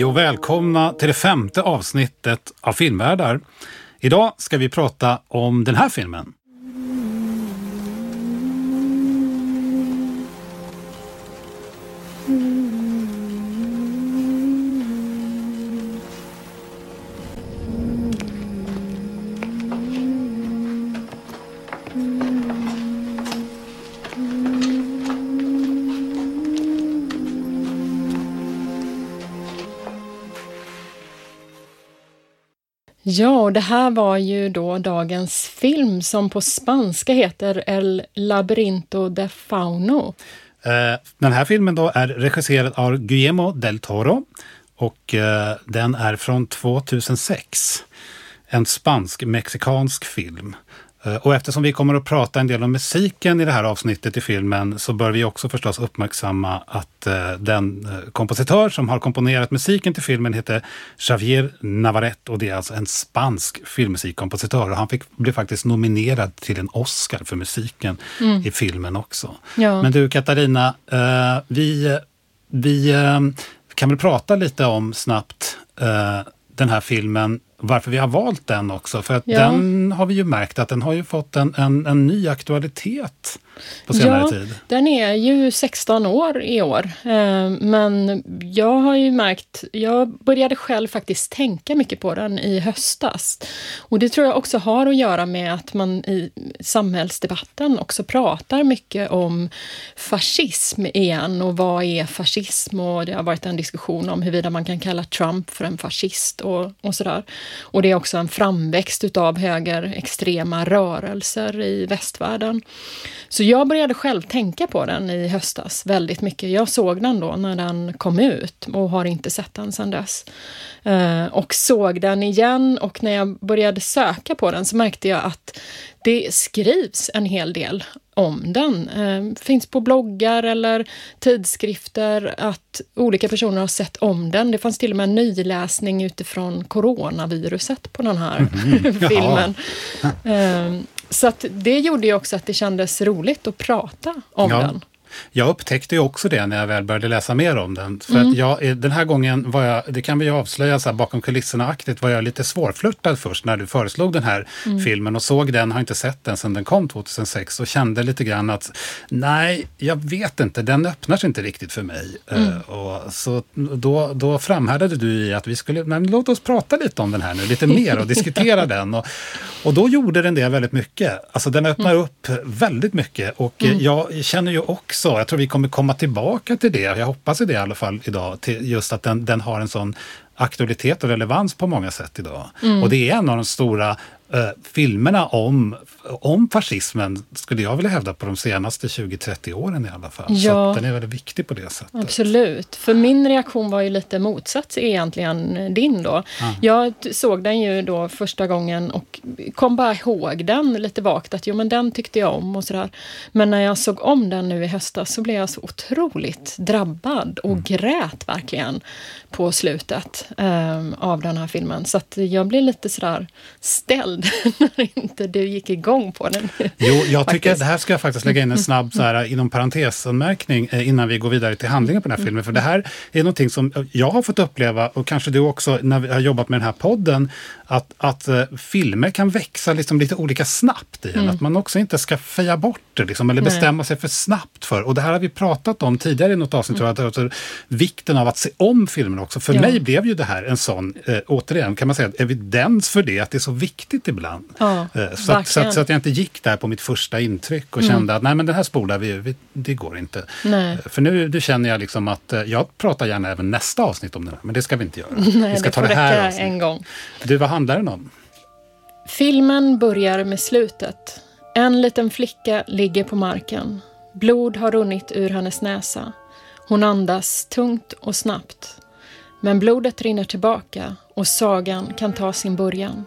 Hej och välkomna till det femte avsnittet av Filmvärdar. Idag ska vi prata om den här filmen. Ja, och det här var ju då dagens film som på spanska heter El Labyrinto de Fauno. Eh, den här filmen då är regisserad av Guillermo del Toro och eh, den är från 2006. En spansk-mexikansk film. Eh, och eftersom vi kommer att prata en del om musiken i det här avsnittet i filmen så bör vi också förstås uppmärksamma att eh, den eh, kompositör som har komponerat musiken till filmen heter Javier Navarrete och det är alltså en spansk filmmusikkompositör. Och han fick, blev faktiskt nominerad till en Oscar för musiken mm. i filmen också. Ja. Men du Katarina, vi, vi kan väl prata lite om snabbt den här filmen varför vi har valt den också. För att ja. den har vi ju märkt att den har ju fått en, en, en ny aktualitet på senare ja, tid. Den är ju 16 år i år. Eh, men jag har ju märkt, jag började själv faktiskt tänka mycket på den i höstas. Och det tror jag också har att göra med att man i samhällsdebatten också pratar mycket om fascism igen och vad är fascism? Och det har varit en diskussion om huruvida man kan kalla Trump för en fascist och, och sådär. Och det är också en framväxt utav högerextrema rörelser i västvärlden. Så jag började själv tänka på den i höstas väldigt mycket. Jag såg den då när den kom ut och har inte sett den sedan dess. Eh, och såg den igen och när jag började söka på den så märkte jag att det skrivs en hel del om den. Uh, finns på bloggar eller tidskrifter att olika personer har sett om den. Det fanns till och med en nyläsning utifrån coronaviruset på den här mm. filmen. Uh, så att det gjorde ju också att det kändes roligt att prata om ja. den. Jag upptäckte ju också det när jag väl började läsa mer om den. För mm. att jag, eh, den här gången var jag, det kan vi ju avslöja så här, bakom kulisserna-aktigt, var jag lite svårflörtad först när du föreslog den här mm. filmen och såg den, har inte sett den sedan den kom 2006 och kände lite grann att nej, jag vet inte, den öppnar sig inte riktigt för mig. Mm. Uh, och så då, då framhärdade du i att vi skulle, men låt oss prata lite om den här nu, lite mer och diskutera den. Och, och då gjorde den det väldigt mycket. Alltså den öppnar mm. upp väldigt mycket och mm. jag känner ju också jag tror vi kommer komma tillbaka till det. Jag hoppas det i alla fall idag. Till just att den, den har en sån aktualitet och relevans på många sätt idag. Mm. Och det är en av de stora eh, filmerna om, om fascismen, skulle jag vilja hävda, på de senaste 20-30 åren i alla fall. Ja, Så den är väldigt viktig på det sättet. Absolut. För min reaktion var ju lite motsats egentligen din då. Ah. Jag såg den ju då första gången och kom bara ihåg den lite vagt, att jo men den tyckte jag om och sådär. Men när jag såg om den nu i höstas så blev jag så otroligt drabbad och mm. grät verkligen på slutet um, av den här filmen. Så att jag blev lite sådär ställd när inte du gick igång på den. Jo, jag tycker det här ska jag faktiskt lägga in en snabb så här, inom parentesanmärkning eh, innan vi går vidare till handlingen på den här filmen. För det här är någonting som jag har fått uppleva och kanske du också när vi har jobbat med den här podden att, att uh, filmer kan växa liksom lite olika snabbt i en. Mm. Att man också inte ska feja bort det liksom, eller bestämma Nej. sig för snabbt för. Och det här har vi pratat om tidigare i något avsnitt, mm. alltså, vikten av att se om filmerna också. För ja. mig blev ju det här en sån, eh, återigen kan man säga, evidens för det, att det är så viktigt ibland. Ja, eh, så, att, så, att, så, att, jag inte gick där på mitt första intryck och mm. kände att nej men den här spolar vi, vi det går inte. Nej. Eh, för nu, nu känner jag liksom att eh, jag pratar gärna även nästa avsnitt om den här, men det ska vi inte göra. Nej, vi ska det ta det här en gång. Du, vad handlar den om? Filmen börjar med slutet. En liten flicka ligger på marken. Blod har runnit ur hennes näsa. Hon andas tungt och snabbt. Men blodet rinner tillbaka och sagan kan ta sin början.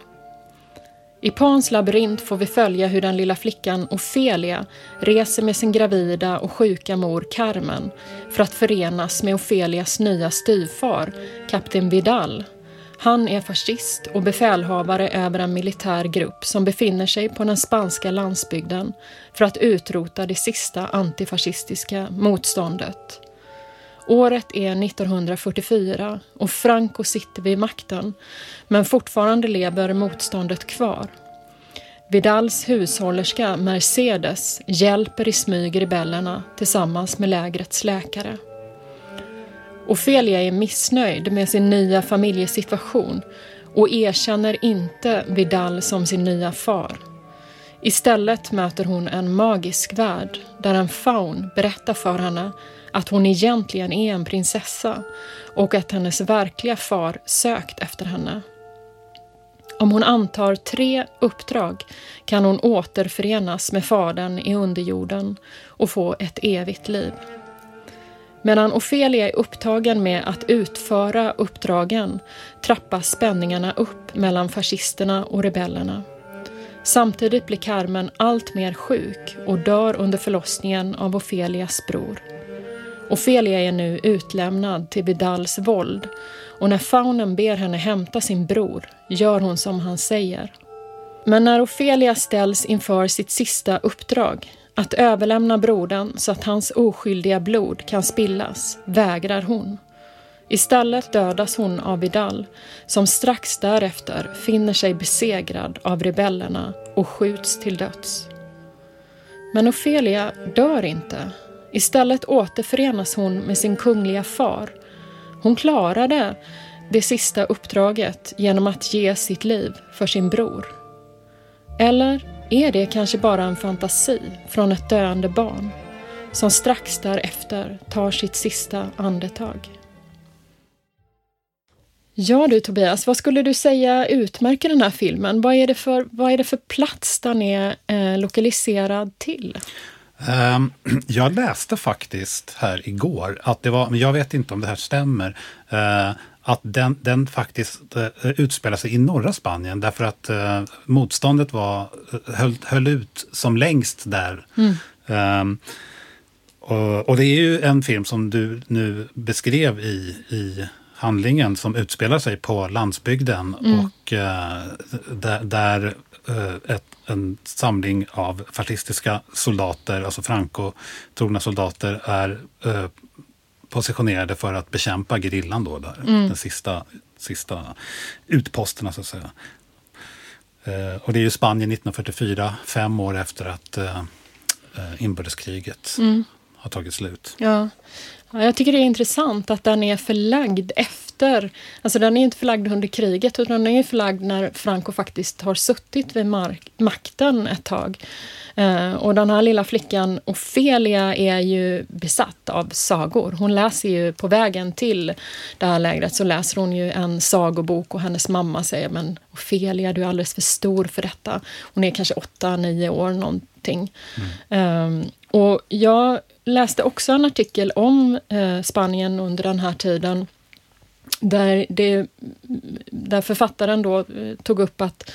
I Pans labyrint får vi följa hur den lilla flickan Ofelia reser med sin gravida och sjuka mor Carmen för att förenas med Ofelias nya styvfar, kapten Vidal, han är fascist och befälhavare över en militär grupp som befinner sig på den spanska landsbygden för att utrota det sista antifascistiska motståndet. Året är 1944 och Franco sitter vid makten men fortfarande lever motståndet kvar. Vidals hushållerska Mercedes hjälper i smyg rebellerna tillsammans med lägrets läkare. Ofelia är missnöjd med sin nya familjesituation och erkänner inte Vidal som sin nya far. Istället möter hon en magisk värld där en faun berättar för henne att hon egentligen är en prinsessa och att hennes verkliga far sökt efter henne. Om hon antar tre uppdrag kan hon återförenas med fadern i underjorden och få ett evigt liv. Medan Ofelia är upptagen med att utföra uppdragen trappas spänningarna upp mellan fascisterna och rebellerna. Samtidigt blir Carmen allt mer sjuk och dör under förlossningen av Ofelias bror. Ofelia är nu utlämnad till Vidals våld och när faunen ber henne hämta sin bror gör hon som han säger. Men när Ofelia ställs inför sitt sista uppdrag, att överlämna brodern så att hans oskyldiga blod kan spillas, vägrar hon. Istället dödas hon av Vidal som strax därefter finner sig besegrad av rebellerna och skjuts till döds. Men Ofelia dör inte. Istället återförenas hon med sin kungliga far. Hon klarade det sista uppdraget genom att ge sitt liv för sin bror. Eller är det kanske bara en fantasi från ett döende barn som strax därefter tar sitt sista andetag? Ja du Tobias, vad skulle du säga utmärker den här filmen? Vad är det för, vad är det för plats den är eh, lokaliserad till? Um, jag läste faktiskt här igår att det var, men jag vet inte om det här stämmer, uh, att den, den faktiskt uh, utspelar sig i norra Spanien därför att uh, motståndet var, höll, höll ut som längst där. Mm. Um, och, och, det är ju en film som du nu beskrev i, i handlingen som utspelar sig på landsbygden mm. och eh, där, där eh, ett, en samling av fascistiska soldater, alltså Franco-trogna soldater, är eh, positionerade för att bekämpa gerillan då, där, mm. den sista, sista utposterna så att säga. Eh, och det är ju Spanien 1944, fem år efter att eh, eh, inbördeskriget mm. har tagit slut. Ja. Ja, jag tycker det är intressant att den är förlagd efter, alltså den är inte förlagd under kriget utan den är förlagd när Franco faktiskt har suttit vid mark, makten ett tag. Eh, och den här lilla flickan Ofelia är ju besatt av sagor. Hon läser ju på vägen till det här lägret så läser hon ju en sagobok och hennes mamma säger men Ofelia, du är alldeles för stor för detta. Hon är kanske åtta, nio år någonting. Mm. Eh, och jag läste också en artikel om eh, Spanien under den här tiden där, det, där författaren då eh, tog upp att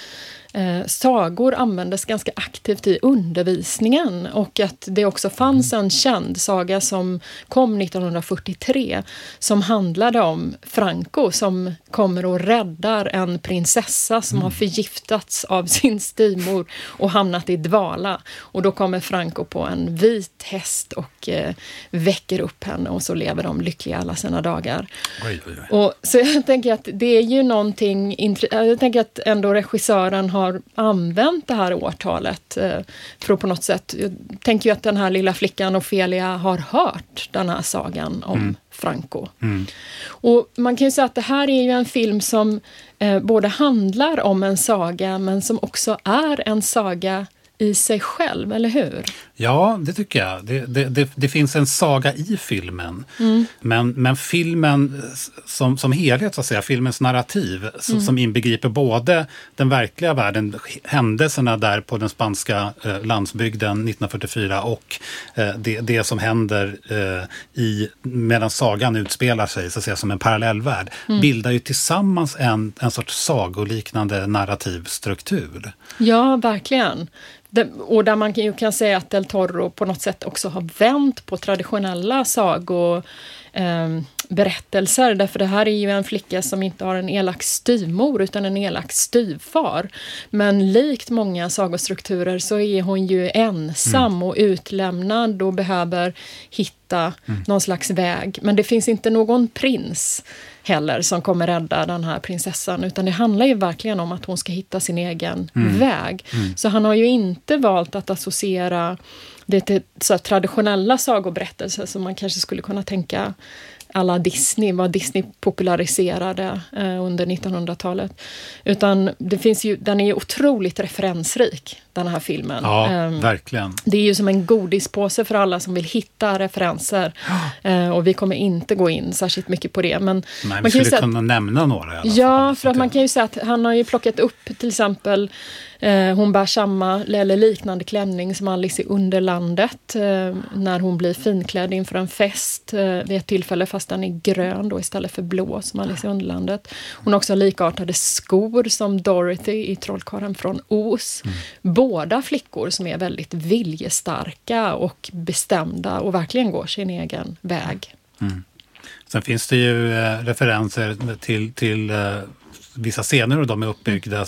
eh, sagor användes ganska aktivt i undervisningen och att det också fanns en känd saga som kom 1943 som handlade om Franco som kommer och räddar en prinsessa som mm. har förgiftats av sin styvmor och hamnat i dvala. Och då kommer Franco på en vit häst och eh, väcker upp henne och så lever de lyckliga alla sina dagar. Oj, oj, oj. Och, så jag tänker att det är ju någonting, jag tänker att ändå regissören har använt det här årtalet eh, för att på något sätt, jag tänker ju att den här lilla flickan Ofelia har hört den här sagan om mm. Franco. Mm. Och man kan ju säga att det här är ju en film som eh, både handlar om en saga men som också är en saga i sig själv, eller hur? Ja, det tycker jag. Det, det, det, det finns en saga i filmen. Mm. Men, men filmen som, som helhet, så att säga, filmens narrativ som, mm. som inbegriper både den verkliga världen, händelserna där på den spanska eh, landsbygden 1944 och eh, det, det som händer eh, i, medan sagan utspelar sig så att säga, som en parallellvärld, mm. bildar ju tillsammans en, en sorts sagoliknande narrativ struktur. Ja, verkligen. Och där man ju kan säga att Del Toro på något sätt också har vänt på traditionella sagor eh, berättelser. Därför det här är ju en flicka som inte har en elak styvmor utan en elak styvfar. Men likt många sagostrukturer så är hon ju ensam mm. och utlämnad och behöver hitta mm. någon slags väg. Men det finns inte någon prins heller som kommer rädda den här prinsessan. Utan det handlar ju verkligen om att hon ska hitta sin egen mm. väg. Mm. Så han har ju inte valt att associera det till så traditionella sagoberättelser som man kanske skulle kunna tänka alla Disney, vad Disney populariserade eh, under 1900-talet. Utan det finns ju, den är ju otroligt referensrik, den här filmen. Ja, eh, verkligen. Det är ju som en godispåse för alla som vill hitta referenser. Eh, och vi kommer inte gå in särskilt mycket på det. Men Nej, man vi skulle kunna nämna några i alla Ja, fall, för att man kan ju säga att han har ju plockat upp till exempel Eh, hon bär samma eller liknande klänning som Alice i Underlandet eh, när hon blir finklädd inför en fest eh, vid ett tillfälle fast den är grön då istället för blå som Alice i Underlandet. Hon har också likartade skor som Dorothy i Trollkarlen från Oz. Mm. Båda flickor som är väldigt viljestarka och bestämda och verkligen går sin egen väg. Mm. Sen finns det ju eh, referenser till, till eh, vissa scener och de är uppbyggda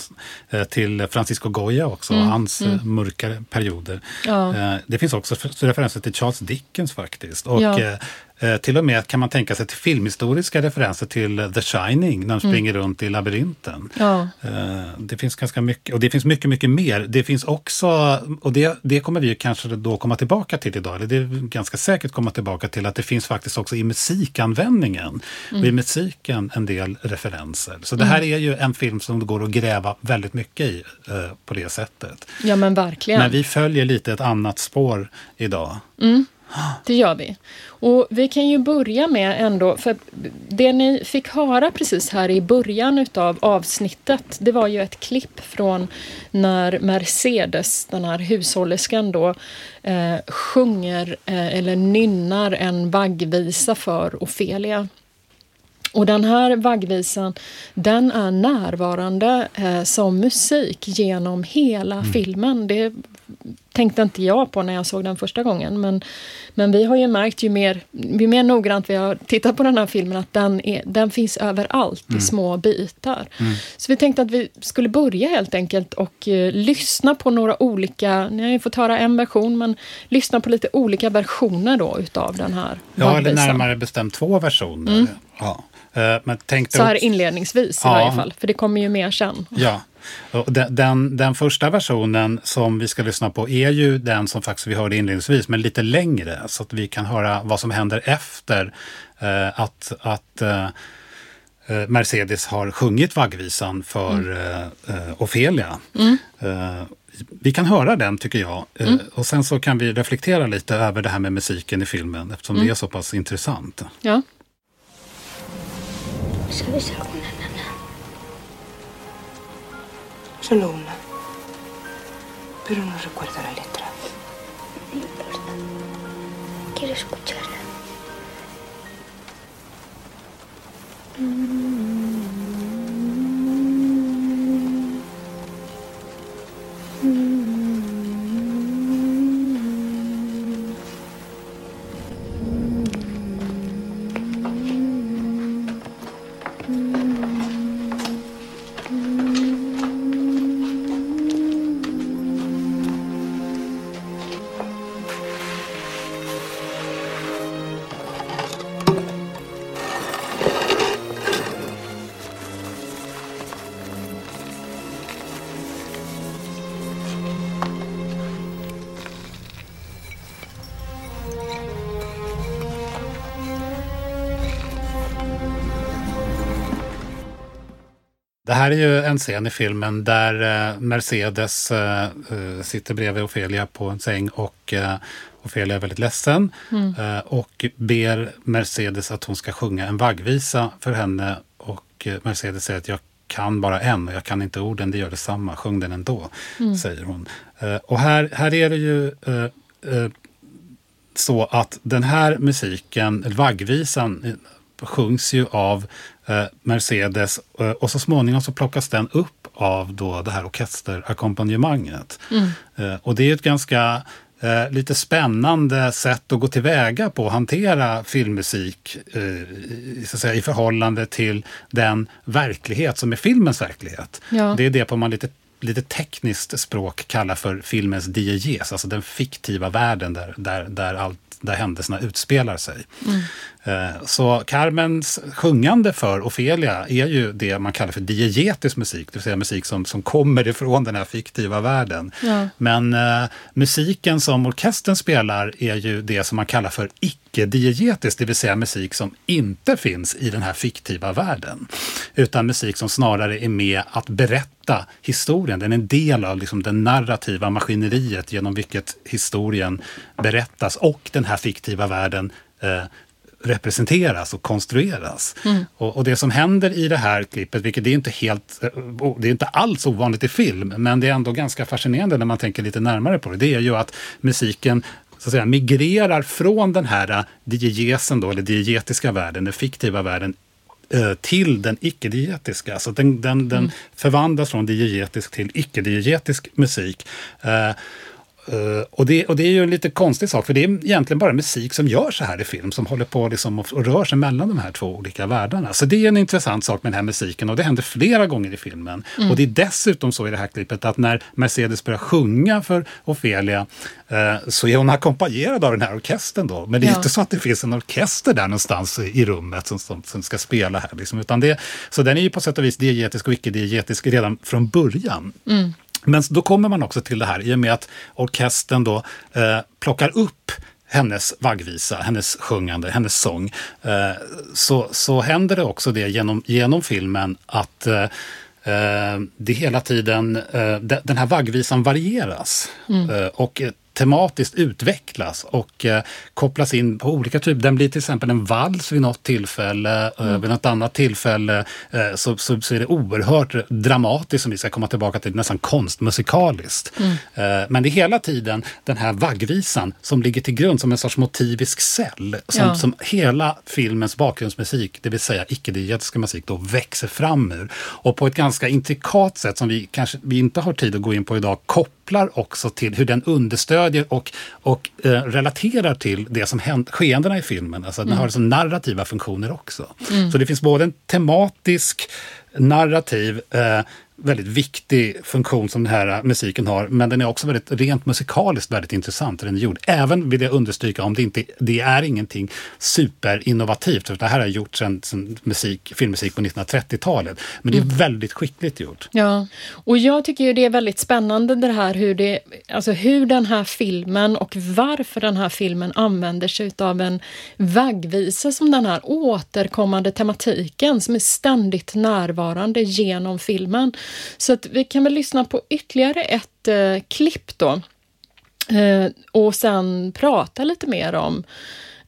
eh, till Francisco Goya också, mm. hans mm. mörkare perioder. Ja. Det finns också referenser till Charles Dickens faktiskt. Och ja. Eh, till och med kan man tänka sig till filmhistoriska referenser till The Shining när de mm. springer mm. runt i labyrinten. Ja. Eh, det finns ganska mycket, och det finns mycket, mycket mer. Det finns också, och det, det kommer vi kanske då komma tillbaka till idag, eller det är ganska säkert komma tillbaka till att det finns faktiskt också i musikanvändningen mm. och i musiken en del referenser. Så det här mm. är ju en film som det går att gräva väldigt mycket i eh, på det sättet. Ja men verkligen. Men vi följer lite ett annat spår idag. Mm. Det gör vi. Och vi kan ju börja med ändå, för det ni fick höra precis här i början utav avsnittet, det var ju ett klipp från när Mercedes, den här hushållerskan då, eh, sjunger eh, eller nynnar en vaggvisa för Ofelia. Och den här vaggvisan, den är närvarande eh, som musik genom hela mm. filmen. Det tänkte inte jag på när jag såg den första gången. Men, men vi har ju märkt ju mer, ju mer noggrant vi har tittat på den här filmen att den, är, den finns överallt mm. i små bitar. Mm. Så vi tänkte att vi skulle börja helt enkelt och uh, lyssna på några olika, ni har ju fått höra en version, men lyssna på lite olika versioner då utav den här Ja, eller närmare bestämt två versioner. Mm. Ja. Uh, men tänkte Så här också... inledningsvis ja. i varje fall, för det kommer ju mer sen. Ja, den, den, den, första versionen som vi ska lyssna på är ju den som faktiskt vi hörde inledningsvis, men lite längre så att vi kan höra vad som händer efter eh, att, att eh, eh Mercedes har sjungit vaggvisan för mm. Eh, eh, Ofelia. Mm. Eh, vi kan höra den tycker jag mm. och sen så kan vi reflektera lite över det här med musiken i filmen eftersom det mm. är så pass intressant. Ja. Solo una. Pero no recuerdo la letra. No importa. Quiero escucharla. Det här är ju en scen i filmen där eh, Mercedes eh, eh, sitter bredvid Ofelia på en säng och Ofelia är väldigt ledsen mm. och ber Mercedes att hon ska sjunga en vaggvisa för henne och Mercedes säger att jag kan bara en och jag kan inte orden, det gör detsamma, sjung den ändå, mm. säger hon. Och här, här är det ju så att den här musiken, vaggvisan, sjungs ju av Mercedes eh, och så småningom så plockas den upp av då det här orkesterakkompanjemanget. Mm. Eh, och det är ett ganska eh, lite spännande sätt att gå tillväga på att hantera filmmusik eh, så att säga, i förhållande till den verklighet som är filmens verklighet. Ja. Det är det på man lite lite tekniskt språk kallar för filmens dieges, alltså den fiktiva världen där, där, där, allt, där händelserna utspelar sig. Mm. Eh, så Carmens sjungande för Ofelia är ju det man kallar för diegetisk musik, det vill säga musik som, som kommer ifrån den här fiktiva världen. Ja. Men uh, musiken som orkestern spelar är ju det som man kallar för icke-diegetisk, det vill säga musik som inte finns i den här fiktiva världen. Utan musik som snarare är med att berätta historien. Den är en del av liksom det narrativa maskineriet genom vilket historien berättas och den här fiktiva världen eh, representeras och konstrueras. Mm. Och, och, det som händer i det här klippet, vilket är inte helt, eh, det är inte alls ovanligt i film, men det är ändå ganska fascinerande när man tänker lite närmare på det, det är ju att musiken så att säga, migrerar från den här eh, diegesen då, eller diegetiska världen, den fiktiva världen, eh, till den icke-diegetiska. Så den, den, den mm. förvandlas från diegetisk till icke-diegetisk musik. Uh, och, det, och det är ju en lite konstig sak, för det är egentligen bara musik som gör så här i film, som håller på liksom och, och rör sig mellan de här två olika världarna. Så det är en intressant sak med den här musiken och det händer flera gånger i filmen. Mm. Och det är dessutom så i det här klippet att när Mercedes börjar sjunga för Ofelia uh, så är hon ackompanjerad av den här orkestern då. Men det är ja. inte så att det finns en orkester där någonstans i rummet som, som, som ska spela här. Liksom, utan det, så den är ju på sätt och vis diegetisk och icke-diegetisk redan från början. Mm. Men då kommer man också till det här i och med att orkestern då eh, plockar upp hennes vaggvisa, hennes sjungande, hennes sång. Eh, så, så händer det också det genom, genom filmen att eh, eh det hela tiden, eh, den här vaggvisan varieras. Mm. Eh, och tematiskt utvecklas och eh, kopplas in på olika typer. Den blir till exempel en vals vid något tillfälle. Eh, mm. vid något annat tillfälle eh, så, så, så, är det oerhört dramatiskt som vi ska komma tillbaka till, nästan konstmusikaliskt. Mm. Eh, men det är hela tiden den här vaggvisan som ligger till grund som en sorts motivisk cell. Som, ja. som hela filmens bakgrundsmusik, det vill säga icke-diegetiska musik, då växer fram ur. Och på ett ganska intrikat sätt som vi kanske vi inte har tid att gå in på idag, kopplar också till hur den understödjer och, och eh, relaterar till det som hänt, skeendena i filmen. Alltså mm. den har liksom narrativa funktioner också. Mm. Så det finns både en tematisk narrativ eh, väldigt viktig funktion som den här musiken har, men den är också väldigt rent musikaliskt väldigt intressant hur den är gjord. Även vill jag understryka om det inte det är ingenting superinnovativt, för det här har gjorts sedan, sedan musik, filmmusik på 1930-talet. Men det är mm. väldigt skickligt gjort. Ja, och jag tycker ju det är väldigt spännande det här hur, det, alltså hur den här filmen och varför den här filmen använder sig av en vaggvisa som den här återkommande tematiken som är ständigt närvarande genom filmen. Så att vi kan väl lyssna på ytterligare ett eh, klipp då. Eh, och sen prata lite mer om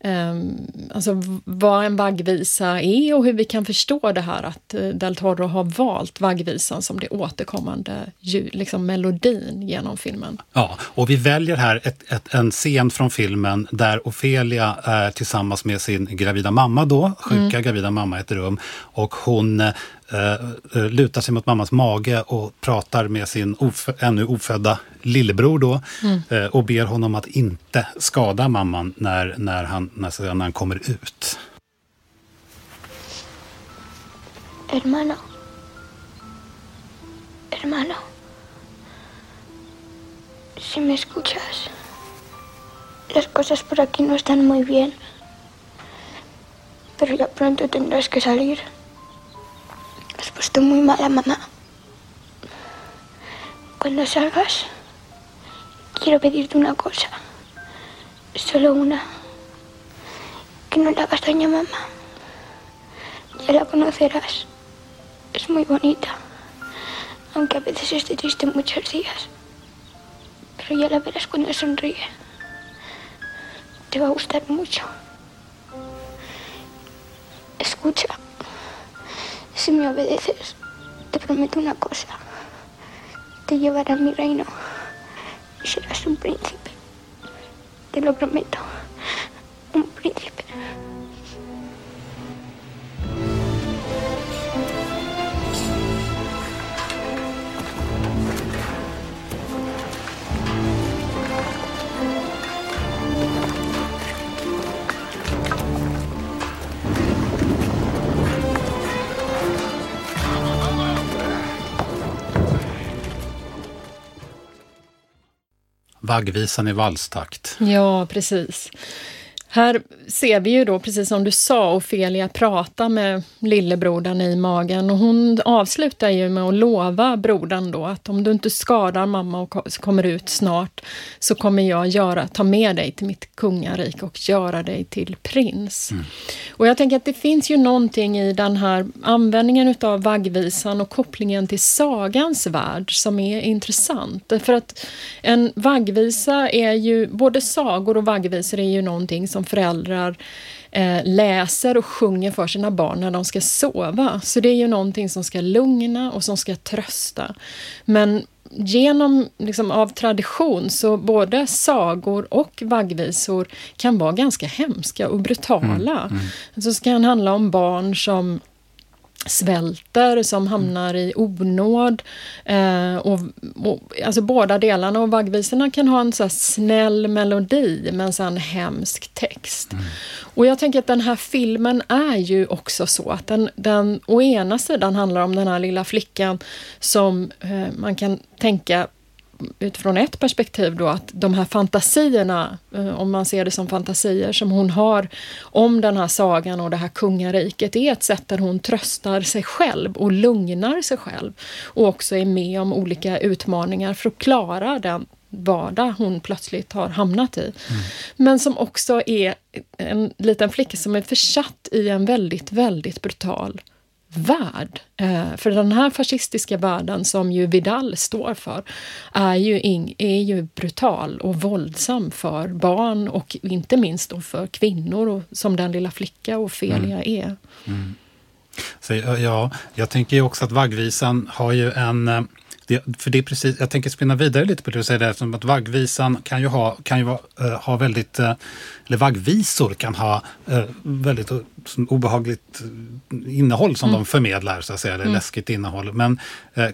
Um, alltså vad en vaggvisa är och hur vi kan förstå det här att uh, Del Toro har valt vaggvisan som det återkommande liksom melodin genom filmen. Ja, och vi väljer här ett, ett, en scen från filmen där Ofelia är tillsammans med sin gravida mamma då, sjuka mm. gravida mamma i ett rum och hon Eh, eh, lutar sig mot mammas mage och pratar med sin of ännu ofödda lillebror då mm. eh, och ber honom att inte skada mamman när, när, han, när, när han kommer ut. Hermano. Hermano. Si me escuchas. Las cosas por aquí no están muy bien. Pero ya pronto tendrás que salir. Puesto muy mala, mamá. Cuando salgas, quiero pedirte una cosa. Solo una. Que no le hagas daño mamá. Ya la conocerás. Es muy bonita. Aunque a veces esté triste muchos días. Pero ya la verás cuando sonríe. Te va a gustar mucho. Escucha. Si me obedeces, te prometo una cosa. Te llevaré a mi reino y serás un príncipe. Te lo prometo. Un príncipe. Vaggvisan i valstakt. Ja, precis. Här ser vi ju då, precis som du sa, Ofelia prata med lillebrodern i magen och hon avslutar ju med att lova brodern då att om du inte skadar mamma och kommer ut snart så kommer jag göra, ta med dig till mitt kungarik och göra dig till prins. Mm. Och jag tänker att det finns ju någonting i den här användningen utav vaggvisan och kopplingen till sagans värld som är intressant. För att en vaggvisa är ju, både sagor och vaggvisor är ju någonting som föräldrar eh, läser och sjunger för sina barn när de ska sova. Så det är ju någonting som ska lugna och som ska trösta. Men genom, liksom, av tradition, så både sagor och vaggvisor kan vara ganska hemska och brutala. Mm, mm. Så det kan handla om barn som svälter, som hamnar i onåd. Eh, och, och, alltså båda delarna. Och vaggvisorna kan ha en så snäll melodi men sen hemsk text. Mm. Och jag tänker att den här filmen är ju också så att den, den å ena sidan handlar om den här lilla flickan som eh, man kan tänka utifrån ett perspektiv då att de här fantasierna, eh, om man ser det som fantasier som hon har om den här sagan och det här kungariket, är ett sätt där hon tröstar sig själv och lugnar sig själv och också är med om olika utmaningar för att klara den vardag hon plötsligt har hamnat i. Mm. Men som också är en liten flicka som är försatt i en väldigt, väldigt brutal värld. Eh, för den här fascistiska världen som ju Vidal står för är ju, in, är ju brutal och våldsam för barn och inte minst då för kvinnor och, som den lilla flicka Ofelia mm. är. Mm. Så, ja, jag tänker ju också att vaggvisan har ju en eh, för det är precis, jag tänker spinna vidare lite på det du säger där, som att vaggvisan kan ju ha, kan ju ha, uh, ha väldigt, uh, eller vaggvisor kan ha uh, väldigt obehagligt innehåll som mm. de förmedlar, så att säga, eller mm. läskigt innehåll. Men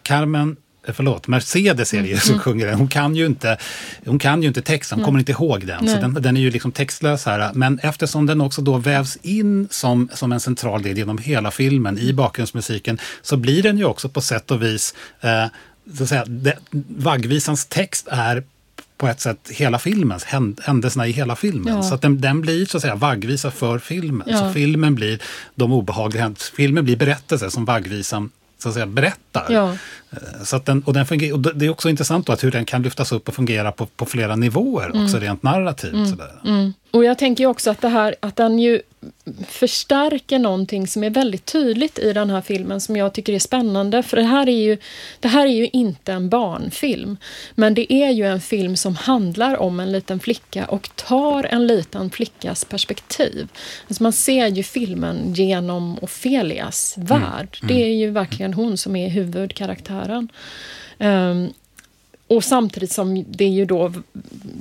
Carmen förlåt, Mercedes är det ju mm. som mm. sjunger den. Hon kan ju inte, hon kan ju inte texten, hon mm. kommer inte ihåg den. Nej. Så den, den, är ju liksom textlös här. Men eftersom den också då vävs in som, som en central del genom hela filmen i bakgrundsmusiken så blir den ju också på sätt och vis eh, så att säga, det, vaggvisans text är på ett sätt hela filmen, händelserna i hela filmen. Ja. Så att den, den, blir så att säga vaggvisa för filmen. Ja. Så filmen blir de obehagliga filmen blir berättelser som vaggvisan så att säga, berättar. Ja. Eh, så att den, och den fungerar, och det är också intressant då att hur den kan lyftas upp och fungera på, på flera nivåer, mm. också rent narrativt. Mm. Sådär. Mm. Och jag tänker också att det här att den ju förstärker någonting som är väldigt tydligt i den här filmen som jag tycker är spännande. För det här är ju, det här är ju inte en barnfilm. Men det är ju en film som handlar om en liten flicka och tar en liten flickas perspektiv. Alltså man ser ju filmen genom Ofelias värld. Mm. Det är ju verkligen hon som är huvudkaraktären. Um, och samtidigt som det ju då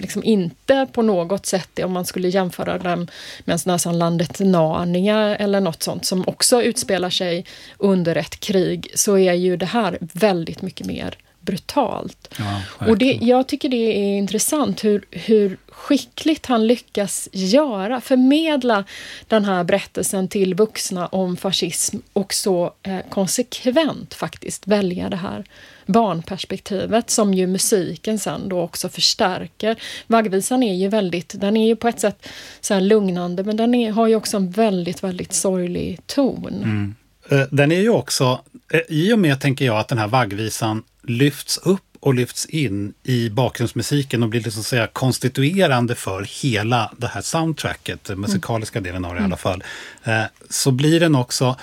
liksom inte på något sätt, om man skulle jämföra den med en sån här som landet Narnia eller något sånt som också utspelar sig under ett krig, så är ju det här väldigt mycket mer brutalt. Ja, och det, jag tycker det är intressant hur, hur skickligt han lyckas göra, förmedla den här berättelsen till vuxna om fascism och så eh, konsekvent faktiskt välja det här barnperspektivet som ju musiken sen då också förstärker. Vaggvisan är ju väldigt, den är ju på ett sätt så lugnande men den är, har ju också en väldigt, väldigt sorglig ton. Mm. Eh, den är ju också, eh, i och med tänker jag att den här vaggvisan lyfts upp och lyfts in i bakgrundsmusiken och blir liksom säga konstituerande för hela det här soundtracket, den musikaliska delen av det i alla fall, eh, så blir den också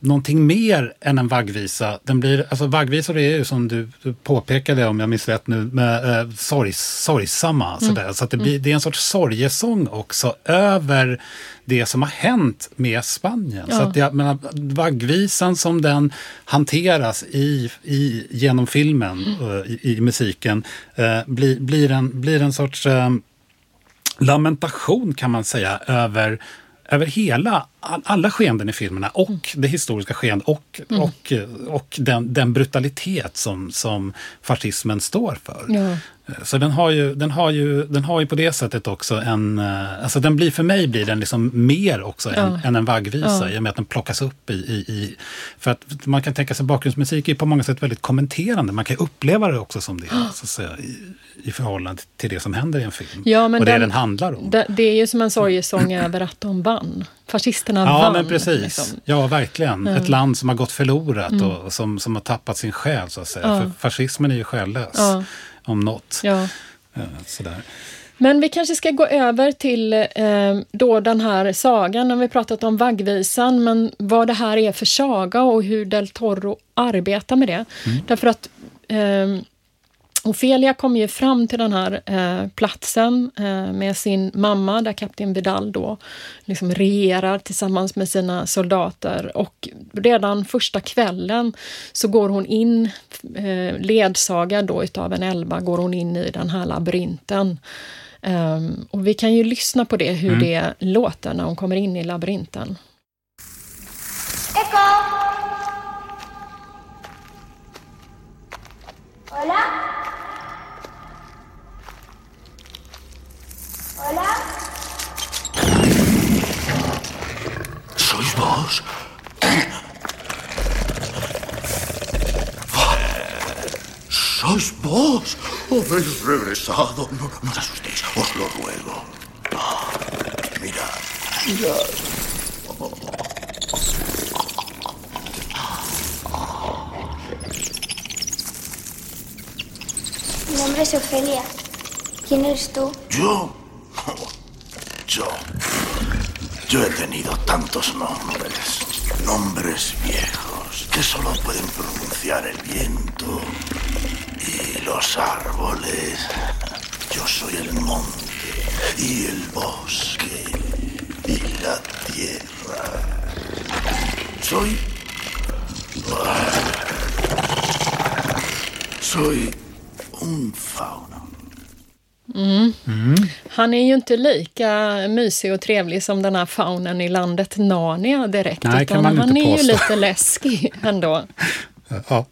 någonting mer än en vaggvisa. Den blir, alltså vaggvisor är ju som du, du påpekade, om jag minns rätt nu, med, eh, sorgs, sorgsamma. Mm. Sådär. Så det, blir, det är en sorts sorgesång också över det som har hänt med Spanien. Ja. Så att jag menar, vaggvisan som den hanteras i, i, genom filmen, mm. uh, i, i, musiken, uh, blir, blir, en, blir en sorts uh, lamentation kan man säga över över hela alla skeenden i filmerna och mm. det historiska skeendet och, mm. och, och den, den, brutalitet som, som fascismen står för. Ja. Så den har, ju, den, har ju, den har ju på det sättet också en... Eh, alltså den blir, för mig blir den liksom mer också ja. än, än, en vaggvisa ja. i och med att den plockas upp i, i, i, För att man kan tänka sig bakgrundsmusik är på många sätt väldigt kommenterande. Man kan uppleva det också som det, så att säga, i, i förhållande till det som händer i en film. Ja, men och det den, den handlar om. Det, det, är ju som en sorgesång över att de vann. Fascisterna ja, vann. Ja, men precis. Liksom. Ja, verkligen. Mm. Ett land som har gått förlorat mm. och som, som har tappat sin själ, så att säga. För fascismen är ju själlös om något. Ja. Eh, sådär. Men vi kanske ska gå över till eh, då den här sagan, när vi pratat om vaggvisan, men vad det här är för saga och hur Del Toro arbetar med det. Mm. Därför att eh, Ofelia kommer ju fram till den här eh, platsen eh, med sin mamma, där kapten Vidal då liksom regerar tillsammans med sina soldater. Och redan första kvällen så går hon in, eh, ledsagad då utav en elva, går hon in i den här labyrinten. Um, och vi kan ju lyssna på det, hur mm. det låter när hon kommer in i labyrinten. Echo! Hola? Hola? ¿Sois vos? ¿Sois vos? Habéis regresado. No, no os asustéis, os lo ruego. Ah, mirad, mirad. Mi nombre es Ofelia. ¿Quién eres tú? Yo. Yo. Yo he tenido tantos nombres. Nombres viejos que solo pueden pronunciar el viento y los árboles. Yo soy el monte y el bosque y la tierra. Soy... Soy fauno. Mm. Mm. Han är ju inte lika mysig och trevlig som den här faunen i landet Narnia direkt. Nej, utan han är påstå. ju lite läskig ändå. ja.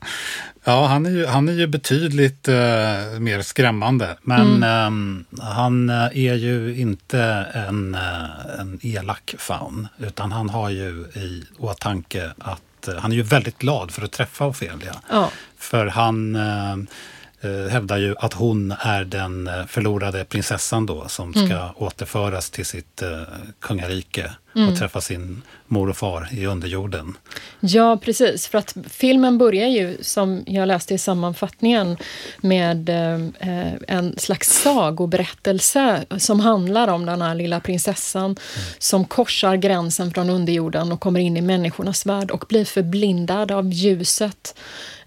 Ja, han är ju, han är ju betydligt uh, mer skrämmande. Men mm. um, han eh, är ju inte en, uh, en elak faun. Utan han har ju i åtanke att uh, han är ju väldigt glad för att träffa Ofelia. Ja. För han hävdar ju att hon är den eh, förlorade prinsessan då som ska mm. återföras till sitt eh, kungarike mm. och träffa sin mor och far i underjorden. Ja, precis. För att filmen börjar ju, som jag läste i sammanfattningen, med eh, en slags sagoberättelse som handlar om den här lilla prinsessan mm. som korsar gränsen från underjorden och kommer in i människornas värld och blir förblindad av ljuset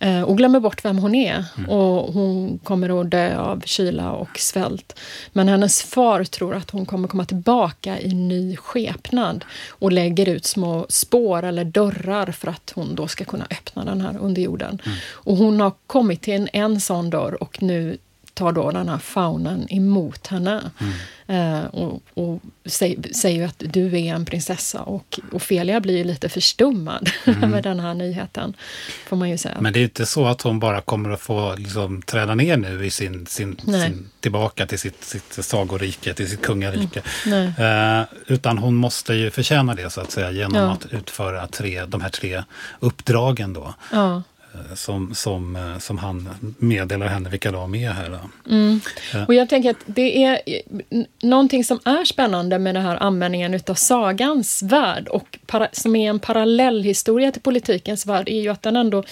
Eh, och glömmer bort vem hon är. Mm. Och hon kommer att dö av kyla och svält. Men hennes far tror att hon kommer komma tillbaka i ny skepnad och lägger ut små spår eller dörrar för att hon då ska kunna öppna den här underjorden. Mm. Och hon har kommit till en, en sån dörr och nu tar då den här faunen emot henne. Mm. Eh, och, och säger, säger att du är en prinsessa. Och Ofelia blir ju lite förstummad mm. över den här nyheten. Får man ju säga. Men det är inte så att hon bara kommer att få liksom, träda ner nu i sin, sin, sin tillbaka till sitt, sitt sagorike, till sitt kungarike. Mm. Eh, utan hon måste ju förtjäna det så att säga genom ja. att utföra tre, de här tre uppdragen då. Ja. Eh, som, som, eh, som han meddelar henne vilka de är här. Mm. Och jag tänker att det är någonting som är spännande med den här användningen utav sagans värld och para, som är en parallellhistoria till politikens värld är ju att den ändå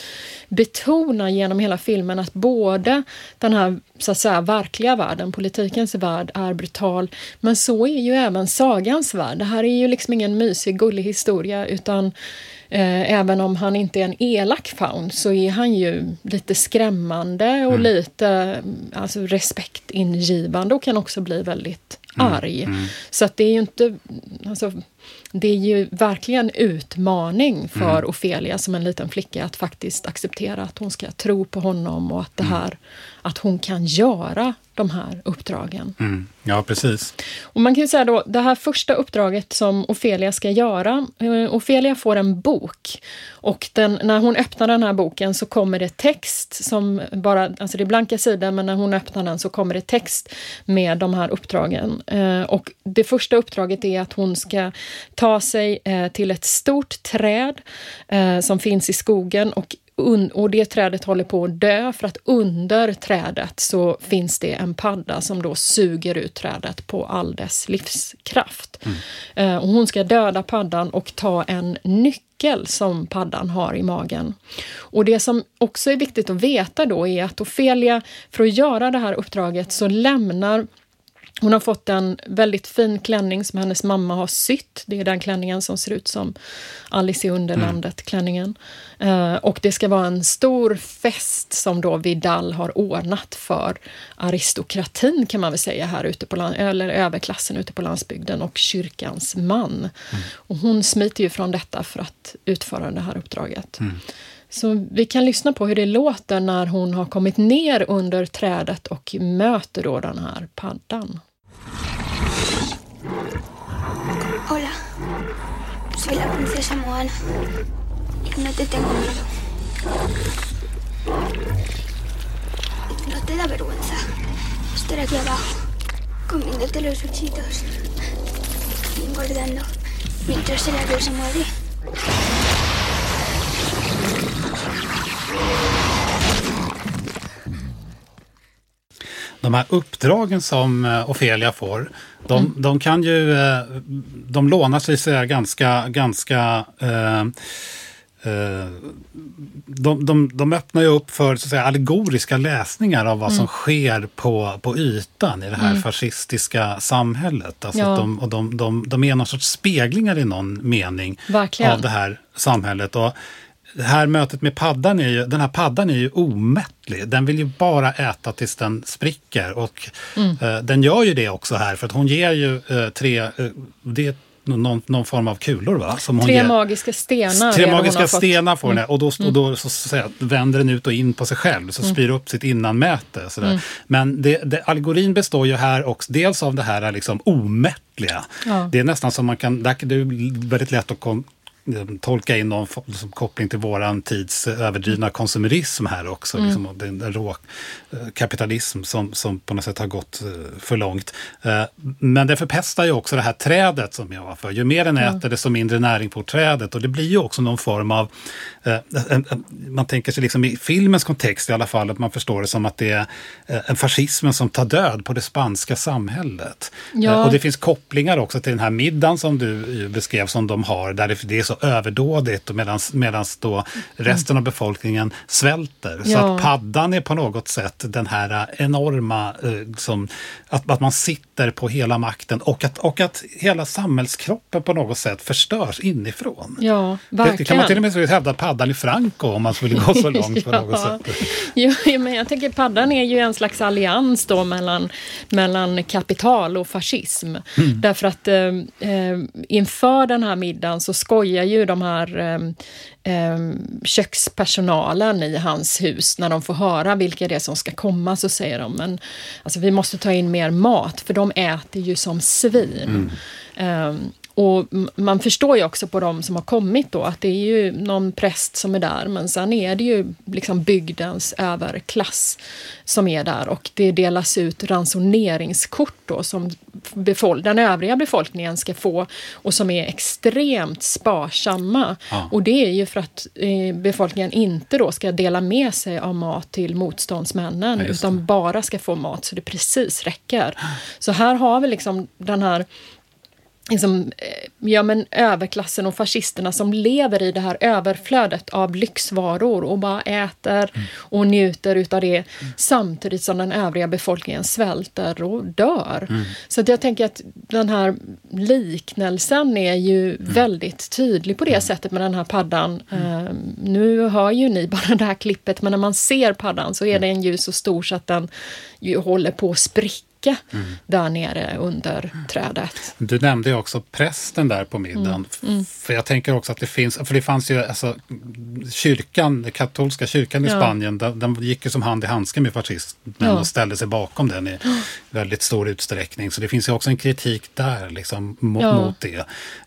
betonar genom hela filmen att både den här så att säga verkliga världen, politikens värld, är brutal. Men så är ju även sagans värld. Det här är ju liksom ingen mysig, gullig historia utan även om han inte är en elak faun så är han ju lite skrämmande och mm. lite alltså, respektingivande och kan också bli väldigt mm. arg. Mm. Så att det är ju inte... Alltså, det är ju verkligen utmaning för mm. Ofelia som en liten flicka att faktiskt acceptera att hon ska tro på honom och att det här, att hon kan göra de här uppdragen. Mm. Ja, precis. Och man kan ju säga då, det här första uppdraget som Ofelia ska göra, eh, Ofelia får en bok och den, när hon öppnar den här boken så kommer det text som bara, alltså det är blanka sidor, men när hon öppnar den så kommer det text med de här uppdragen. Eh, och det första uppdraget är att hon ska ta sig eh, till ett stort träd som finns i skogen och och det trädet håller på att dö för att under trädet så finns det en padda som då suger ut trädet på all dess livskraft. Mm. Eh, och hon ska döda paddan och ta en nyckel som paddan har i magen. Och det som också är viktigt att veta då är att Ofelia, för att göra det här uppdraget, så lämnar hon har fått en väldigt fin klänning som hennes mamma har sytt. Det är den klänningen som ser ut som Alice i Underlandet-klänningen. Uh, och det ska vara en stor fest som då Vidal har ordnat för aristokratin kan man väl säga här ute på land, eller överklassen ute på landsbygden och kyrkans man. Mm. Och hon smiter ju från detta för att utföra det här uppdraget. Mm. Så vi kan lyssna på hur det låter när hon har kommit ner under trädet och möter då den här paddan. Hola, soy la princesa Moana y no te tengo miedo. ¿No te da vergüenza estar aquí abajo comiéndote los bichitos y engordando mientras el avión se mueve? De här uppdragen som eh, Ofelia får, de, mm. de kan ju, eh, de lånar sig säga ganska, ganska eh, eh, de, de, de öppnar ju upp för så att säga, allegoriska läsningar av vad mm. som sker på, på ytan i det här mm. fascistiska samhället. Alltså ja. de, och de, de, de är någon sorts speglingar i någon mening Verkligen. av det här samhället. Och det här mötet med paddan är ju, den här paddan är ju omättlig. Den vill ju bara äta tills den spricker. Och mm. eh, den gör ju det också här, för att hon ger ju eh, tre, eh, det någon, någon, form av kulor va? Som tre magiska stenar. Tre magiska stenar får mm. och då, och då så, så, så, vänder den ut och in på sig själv, så mm. spyr upp sitt innanmäte. Sådär. Mm. Men det, det, allegorin består ju här också dels av det här liksom omättliga. Ja. Det är nästan som man kan, det är väldigt lätt att kom, tolka in någon liksom, koppling till våran tids överdrivna konsumerism här också. Mm. Liksom, den rå eh, kapitalism som, som på något sätt har gått eh, för långt. Eh, men det förpestar ju också det här trädet som jag var för. Ju mer den äter, mm. desto mindre näring får trädet. Och det blir ju också någon form av man tänker sig liksom i filmens kontext i alla fall, att man förstår det som att det är en fascismen som tar död på det spanska samhället. Ja. Och det finns kopplingar också till den här middagen som du beskrev som de har, där det är så överdådigt medan då resten av befolkningen svälter. Ja. Så att paddan är på något sätt den här enorma, eh, som, att, att man sitter på hela makten och att, och att hela samhällskroppen på något sätt förstörs inifrån. Ja, verkligen. Det kan man till och med hävda paddan i Franco om man skulle gå så långt på något sätt. Jo, men jag tänker paddan är ju en slags allians då mellan, mellan kapital och fascism. Mm. Därför att eh, eh inför den här middagen så skojar ju de här eh, kökspersonalen i hans hus, när de får höra vilka det är som ska komma, så säger de men alltså, vi måste ta in mer mat, för de äter ju som svin. Mm. Och man förstår ju också på de som har kommit då att det är ju någon präst som är där men sen är det ju liksom bygdens överklass som är där och det delas ut ransoneringskort då som den övriga befolkningen ska få och som är extremt sparsamma. Ja. Och det är ju för att eh, befolkningen inte då ska dela med sig av mat till motståndsmännen ja, utan bara ska få mat så det precis räcker. Så här har vi liksom den här liksom, eh, ja, men överklassen och fascisterna som lever i det här överflödet av lyxvaror och bara äter mm. och njuter utav det mm. samtidigt som den övriga befolkningen svälter och dör. Mm. Så jag tänker att den här liknelsen är ju mm. väldigt tydlig på det mm. sättet med den här paddan. Uh, nu hör ju ni bara det här klippet, men när man ser paddan så är den ju så stor så att den ju håller på att spricka dricka där nere under trädet. Du nämnde ju också prästen där på middagen. Mm. För jag tänker också att det finns, för det fanns ju alltså kyrkan, den katolska kyrkan i Ja. Spanien, den, den gick ju som hand i handske med fascismen Ja. och ställde sig bakom den i väldigt stor utsträckning. Så det finns ju också en kritik där liksom, mot, Ja. mot det.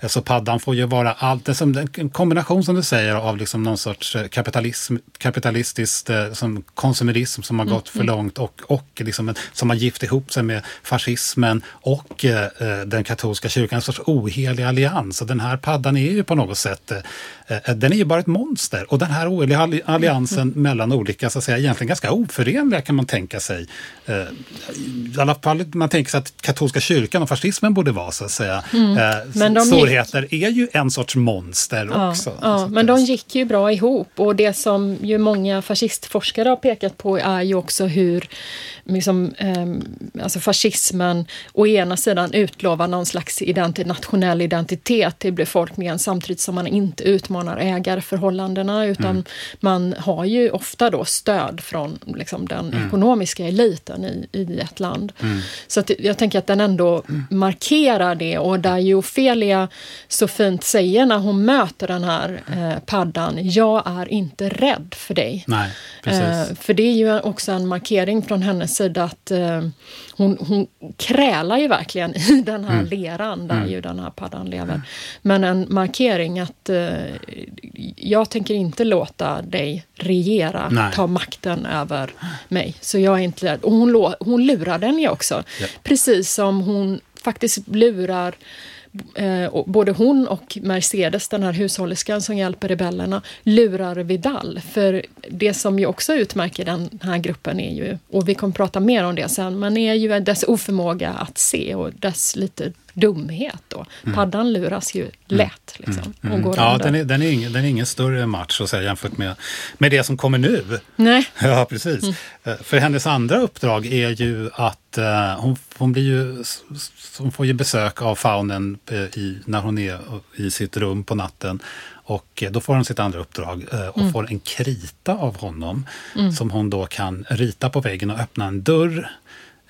Så paddan får ju vara allt, det som, en kombination som du säger av liksom någon sorts eh, kapitalism, kapitalistiskt eh, som konsumerism som har Mm, gått för långt och, och liksom som har gift ihop sig med fascismen och eh, eh, den katolska kyrkan, en sorts ohelig allians. Och den här paddan är ju på något sätt, eh, eh, den är ju bara ett monster. Och den här oheliga alli- alliansen mellan olika, så att säga, egentligen ganska oförenliga kan man tänka sig. Eh, I alla fall man tänker sig att katolska kyrkan och fascismen borde vara så att säga. Eh, Men de gick- storheter är ju en sorts monster Ja, också. Så ja, men de gick ju bra ihop och det som ju många fascistforskare har pekat på är ju också hur liksom, ehm, alltså fascismen å ena sidan utlovar någon slags identi nationell identitet till befolkningen samtidigt som man inte utmanar ägarförhållandena utan man har ju ofta då stöd från liksom, den ekonomiska eliten i, i ett land. Så att jag tänker att den ändå markerar det och där ju Ofelia så fint säger när hon möter den här eh, paddan, jag är inte rädd för dig. Nej. Eh, för det är ju också en markering från hennes sida att eh, hon, hon krälar ju verkligen i den Mm. här leran där ju den här paddan lever. Men en markering att eh, jag tänker inte låta dig regera, Nej. ta makten över mig. Så jag är inte rädd. Och hon, hon lurar den ju också. Ja. Precis som hon faktiskt lurar Eh, både hon och Mercedes, den här hushållerskan som hjälper rebellerna, lurar Vidal. För det som ju också utmärker den här gruppen är ju, och vi kommer prata mer om det sen, men är ju dess oförmåga att se och dess lite dumhet då. Paddan luras ju lätt liksom. Och går Ja, den är, den, är ingen, den är ingen större match så att säga, jämfört med, med det som kommer nu. Nej. Ja, precis. Eh, För hennes andra uppdrag är ju att eh, hon, hon blir ju, hon får ju besök av faunen eh, i, när hon är i sitt rum på natten. Och då får hon sitt andra uppdrag och får en krita av honom som hon då kan rita på väggen och öppna en dörr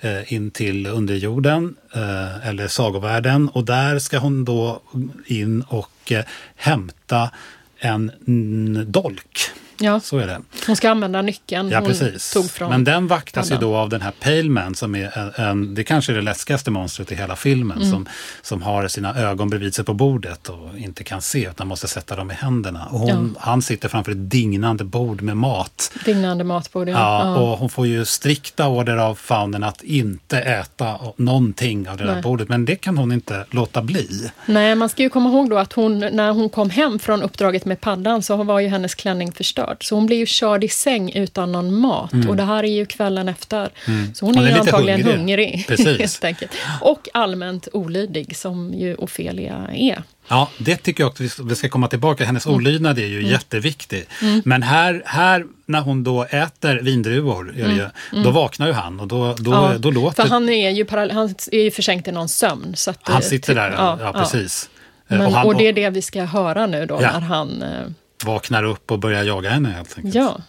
Eh, in till underjorden eh, eller sagovärlden. Och där ska hon då in och eh, hämta en dolk. Ja, Så är det. hon ska använda nyckeln Ja, hon precis. tog från Men den vaktas ju paddan. då av den här Paleman som är en, en, det kanske är det läskigaste monstret i hela filmen Mm. som, som har sina ögon bredvid sig på bordet och inte kan se utan måste sätta dem i händerna. Och hon, Ja. Han sitter framför ett dignande bord med mat. Dignande matbord. Ja. Ja, och hon får ju strikta order av faunen att inte äta någonting av det där Nej. bordet. Men det kan hon inte låta bli. Nej, man ska ju komma ihåg då att hon, när hon kom hem från uppdraget med paddan så var ju hennes klänning förstörd. Så hon blir ju körd i säng utan någon mat. Och det här är ju kvällen efter. Så hon Hon är, är antagligen hungrig. hungrig. Helt enkelt. Och allmänt olydig, som ju Ofelia är. Ja, det tycker jag också vi ska- komma tillbaka. Hennes Mm. olydnad är ju jätteviktig. Men här, här, när hon då äter vindruvor, det ju, då vaknar ju han och då, då, Mm. Ja, då låter... För han är ju, han är ju försänkt i någon sömn. Så att, han eh, sitter där, ja, ja, precis. Eh, Men, och han och det är det vi ska höra nu då, Ja. när han vaknar upp och börjar jaga henne helt enkelt. Ja.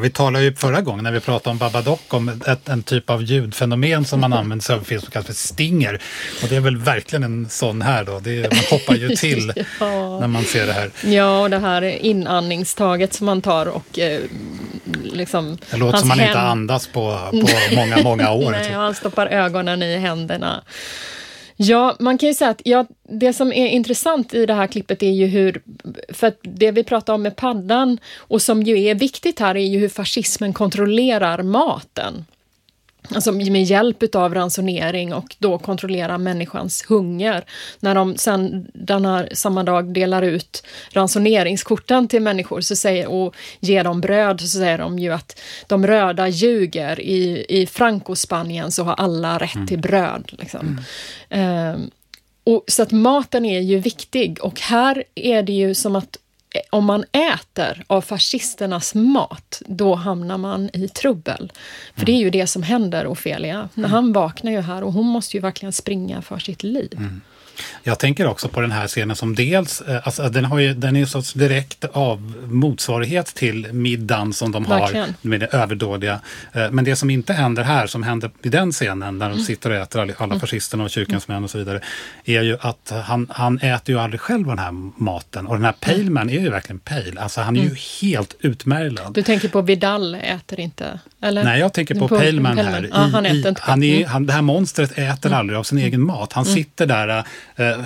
Vi talade ju förra gången när vi pratade om Babadook om ett, en typ av ljudfenomen som man använder sig av film som kallas för stinger. Och det är väl verkligen en sån här då. Det man hoppar ju till Ja. när man ser det här. Ja, och det här inandningstaget som man tar och eh, liksom... Det låter som man inte hän- andas på, på många, många år. Nej, och han stoppar ögonen i händerna. Ja, man kan ju säga att ja, det som är intressant i det här klippet är ju hur, för att det vi pratar om med paddan och som ju är viktigt här är ju hur fascismen kontrollerar maten. Alltså med hjälp av ransonering och då kontrollera människans hunger. När de sen denna, samma dag delar ut ransoneringskorten till människor så säger, och ger dem bröd så säger de ju att de röda ljuger. I, i Franco-Spanien så har alla rätt mm. till bröd. Liksom. Mm. Uh, och, så att maten är ju viktig och här är det ju som att om man äter av fascisternas mat, då hamnar man i trubbel. För det är ju det som händer Ofelia. Mm. Han vaknar ju här och hon måste ju verkligen springa för sitt liv. Mm. Jag tänker också på den här scenen som dels, eh, alltså den, har ju, den är ju sorts direkt av motsvarighet till middagen som de Verkligen. har med det överdådiga. Eh, men det som inte händer här, som händer i den scenen när de mm. sitter och äter alla mm. fascisterna och kyrkans mm. män och så vidare, är ju att han, han äter ju aldrig själv den här maten. Och den här Paleman är ju verkligen pale, alltså han är mm. ju helt utmärglad. Du tänker på Vidal äter inte? Eller? Nej, jag tänker på, på Paleman här. Ja, han äter i, inte. Han är, han, det här monstret äter mm. aldrig av sin egen mat. Han sitter där Eh,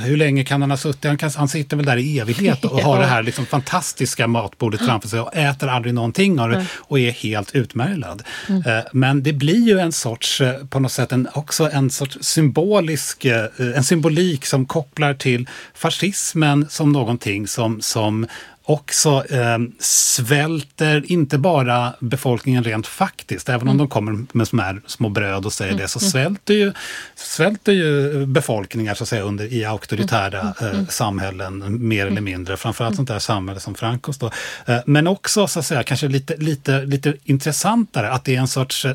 hur länge kan han ha suttit? Han, kan, han sitter väl där i evighet och har det här liksom fantastiska matbordet framför sig och äter aldrig någonting av det och är helt utmärglad. Mm. Eh, men det blir ju en sorts, eh, på något sätt, en, också en sorts symbolisk, en symbolik som kopplar till fascismen som någonting som, som också eh, svälter inte bara befolkningen rent faktiskt, även om mm. de kommer med små, små bröd och säger mm. det, så mm. svälter ju, svälter ju befolkningar så att säga, under, i auktoritära mm. eh, samhällen, mer eller mindre. Framförallt sånt där samhälle som Francos. Då. Eh, men också så att säga, kanske lite, lite, lite intressantare att det är en sorts eh,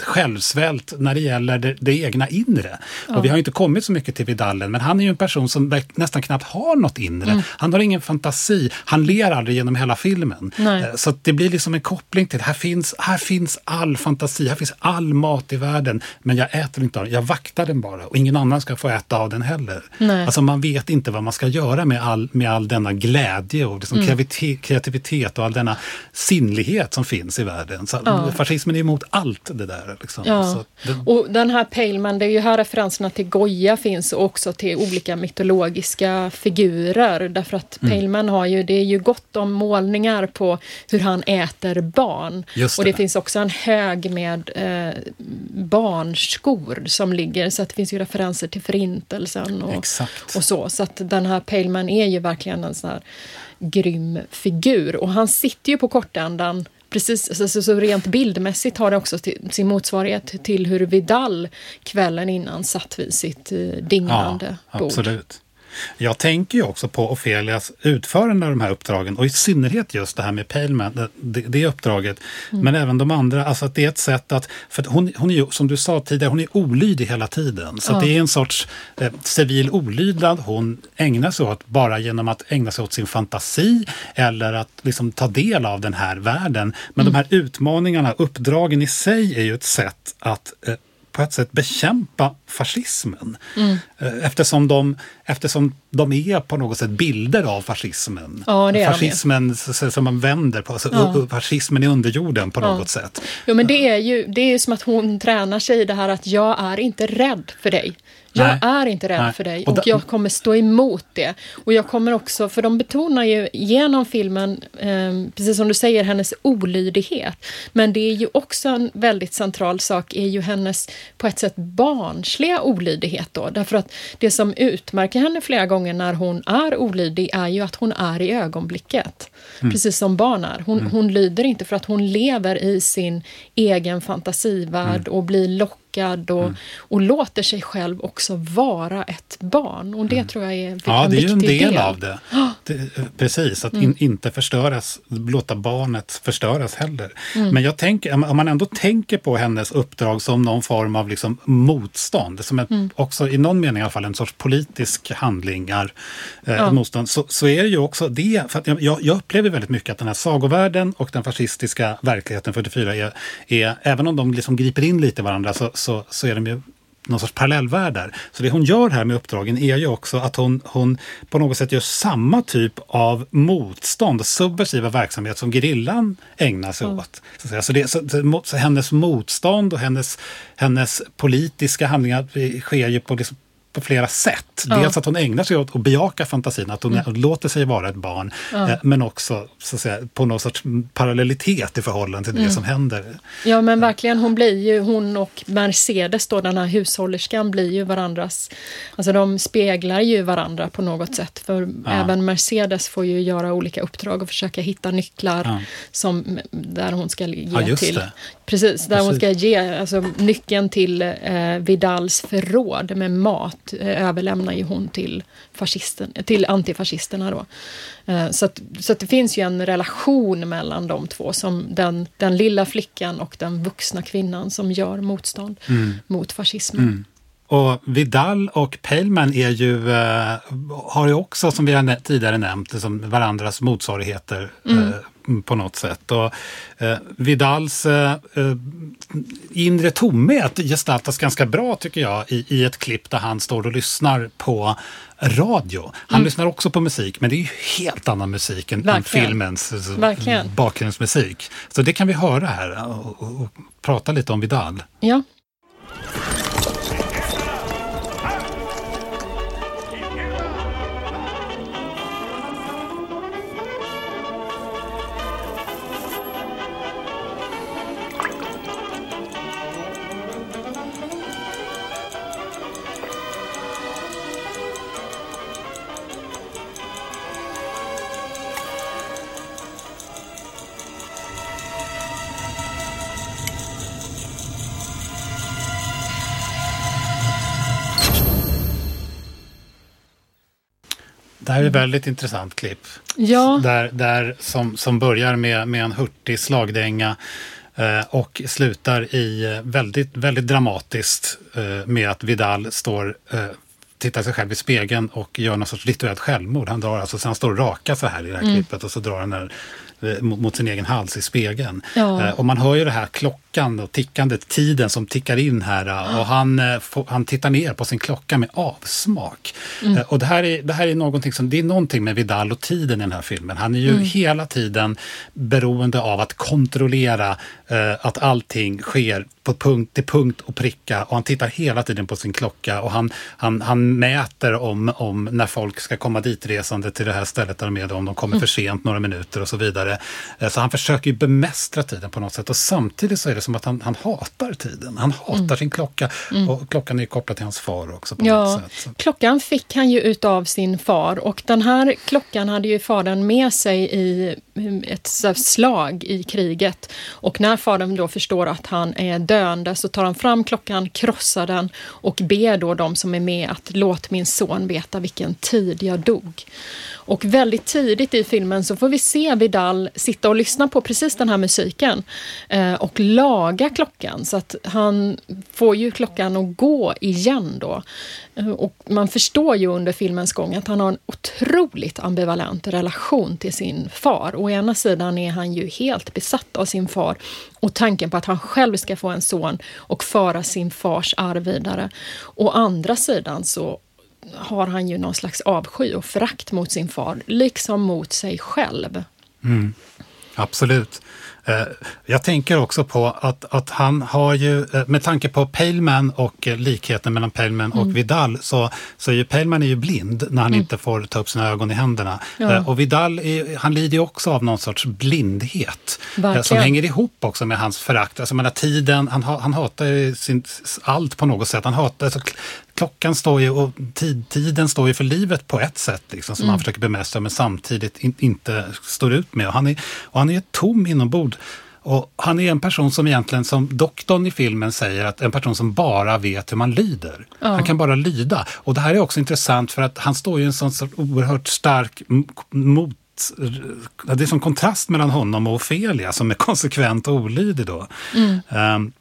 självsvält när det gäller det, det egna inre. Ja. Och vi har inte kommit så mycket till Vidalen, men han är ju en person som nästan knappt har något inre. Han har ingen fantasi. Han ler aldrig genom hela filmen. Nej. Eh, så det blir liksom en koppling till, här finns, här finns all fantasi, här finns all mat i världen. Men jag äter inte av den, jag vaktar den bara. Och ingen annan ska få äta av den heller. Nej. Alltså man vet inte vad man ska göra med all, med all denna glädje och liksom mm. kreativitet och all denna sinnlighet som finns i världen. Så ja. Fascismen är emot allt det där. Liksom. Ja. Den... Och den här Paleman, det är ju här referenserna till Goya finns och också till olika mytologiska figurer. Därför att mm. Paleman har ju, det är ju gott om målningar på hur han äter barn. Det. Och det finns också en hög med eh, barnskor som ligger, så att det finns ju referenser till Förintelsen och, och så. Så att den här Paleman är ju verkligen en sån här grym figur. Och han sitter ju på kortändan Precis, så, så rent bildmässigt har det också till, sin motsvarighet till hur Vidal kvällen innan satt vid sitt eh, dinglande ja, bord. Absolut. Jag tänker ju också på Ofelias utförande av de här uppdragen och i synnerhet just det här med Paleman, det, det uppdraget. Mm. Men även de andra, alltså att det är ett sätt att, för att hon, hon är ju som du sa tidigare, hon är olydig hela tiden. Så ja. det är en sorts eh, civil olydnad. Hon ägnar sig åt bara genom att ägna sig åt sin fantasi eller att liksom ta del av den här världen. Men mm. de här utmaningarna, uppdragen i sig är ju ett sätt att eh, på ett sätt bekämpa fascismen. Mm. Eh, eftersom, de, eftersom de är på något sätt bilder av fascismen. Ja, fascismen som man vänder på, alltså ja. fascismen i underjorden på något sätt. Jo, men det är ju det är som att hon tränar sig i det här att jag är inte rädd för dig. Jag är inte rädd Nej. för dig och, och jag kommer stå emot det. Och jag kommer också, för de betonar ju genom filmen, eh, precis som du säger, hennes olydighet. Men det är ju också en väldigt central sak, är ju hennes på ett sätt barnsliga olydighet då. Därför att det som utmärker henne flera gånger när hon är olydig är ju att hon är i ögonblicket. Mm. Precis som barn är. Hon, mm. hon lyder inte för att hon lever i sin egen fantasivärld mm. och blir lockad och, mm. och låter sig själv också vara ett barn. Och det mm. tror jag är en viktig del. Ja, det är ju en del, del. av det. det. Precis, att in, inte förstöras, låta barnet förstöras heller. Men jag tänker, om man ändå tänker på hennes uppdrag som någon form av liksom motstånd, som mm. också i någon mening i alla fall en sorts politisk handlingar, eh, ja. motstånd, så, så är det ju också det, för att jag, jag upplever väldigt mycket att den här sagovärlden och den fascistiska verkligheten 44 är, är även om de liksom griper in lite i varandra, så, så, så är de ju någon sorts parallellvärldar. Så det hon gör här med uppdragen är ju också att hon, hon på något sätt gör samma typ av motstånd subversiva verksamhet som gerillan ägnar sig mm. åt. Så, så, det, så, så, så, hennes motstånd och hennes, hennes politiska handlingar sker ju på liksom på flera sätt. Dels att hon ägnar sig åt att bejaka fantasin, att hon mm. låter sig vara ett barn. Ja. Eh, men också så att säga, på någon sorts parallellitet i förhållande till det mm. som händer. Ja men verkligen, hon blir ju, hon och Mercedes då, den här hushållerskan, blir ju varandras, alltså de speglar ju varandra på något sätt. För ja. även Mercedes får ju göra olika uppdrag och försöka hitta nycklar ja. som, där hon ska ge ja, till. Precis, där Precis. hon ska ge alltså, nyckeln till eh, Vidals förråd med mat eh, överlämnar ju hon till, fascisten, till antifascisterna. Då. Eh, så, att, så att det finns ju en relation mellan de två, som den, den lilla flickan och den vuxna kvinnan som gör motstånd mm. mot fascismen. Mm. Och Vidal och Paleman är ju, eh, har ju också, som vi har tidigare nämnt, liksom varandras motsvarigheter mm. eh, på något sätt. Och, eh, Vidals eh, eh, inre tomhet gestaltas ganska bra tycker jag i, i ett klipp där han står och lyssnar på radio. Han mm. lyssnar också på musik, men det är ju helt annan musik än, än filmens eh, Verkligen. bakgrundsmusik. Så det kan vi höra här och, och, och prata lite om Vidal. Ja. Det här är ett väldigt intressant klipp. Ja. Där, där, som, som börjar med, med en hurtig slagdänga eh, och slutar i eh, väldigt, väldigt dramatiskt eh, med att Vidal står tittar sig själv i spegeln och gör någon sorts rituellt självmord. Han drar alltså, så han står och rakar så här i det här mm. klippet och så drar han där Eh, mot sin egen hals i spegeln. Ja. Eh, och man hör ju det här klockan och tickande tiden som tickar in här eh, och han, han tittar ner på sin klocka med avsmak. Mm. Och det här, är, det här är någonting som, det är någonting med Vidal och tiden i den här filmen. Han är ju mm. hela tiden beroende av att kontrollera att allting sker på punkt till punkt och pricka och han tittar hela tiden på sin klocka och han, han, han mäter om, om när folk ska komma dit resande till det här stället där de är, om de kommer mm. för sent några minuter och så vidare. Eh, så han försöker ju bemästra tiden på något sätt och samtidigt så är det som att han, han hatar tiden. Han hatar mm. sin klocka mm. och klockan är kopplad till hans far också. På ja, något sätt, klockan fick han ju utav sin far och den här klockan hade ju fadern med sig i ett slag i kriget. Och när fadern då förstår att han är döende så tar han fram klockan, krossar den och ber då de som är med att låt min son veta vilken tid jag dog. Och väldigt tidigt i filmen så får vi se Vidal sitta och lyssna på precis den här musiken eh, och laga klockan så att han får ju klockan att gå igen då. Eh, och man förstår ju under filmens gång att han har en otroligt ambivalent relation till sin far. Å ena sidan är han ju helt besatt av sin far och tanken på att han själv ska få en son och föra sin fars arv vidare. Å andra sidan så har han ju någon slags avsky och förakt mot sin far, liksom mot sig själv. Mm. Absolut. Eh, jag tänker också på att, att han har ju, eh, med tanke på Paleman och eh, likheten mellan Paleman och mm. Vidal, så, så är ju Paleman är ju blind när han mm. inte får ta upp sina ögon i händerna. Ja. Och Vidal, är, han lider ju också av någon sorts blindhet Verkligen. som hänger ihop också med hans förakt. Alltså menar, tiden, han, han hatar sin, allt på något sätt. Han hatar, alltså, klockan står ju och tid, tiden står ju för livet på ett sätt liksom, som mm. han försöker bemästra men samtidigt in, inte står ut med. Och han är, och han är tom inombords. Och han är en person som egentligen, som doktorn i filmen säger, att en person som bara vet hur man lyder. Ja. Han kan bara lyda. Och det här är också intressant för att han står ju i en sån sorts oerhört stark mot det är som kontrast mellan honom och Ofelia som är konsekvent och olydig då. Mm. Um, Eh,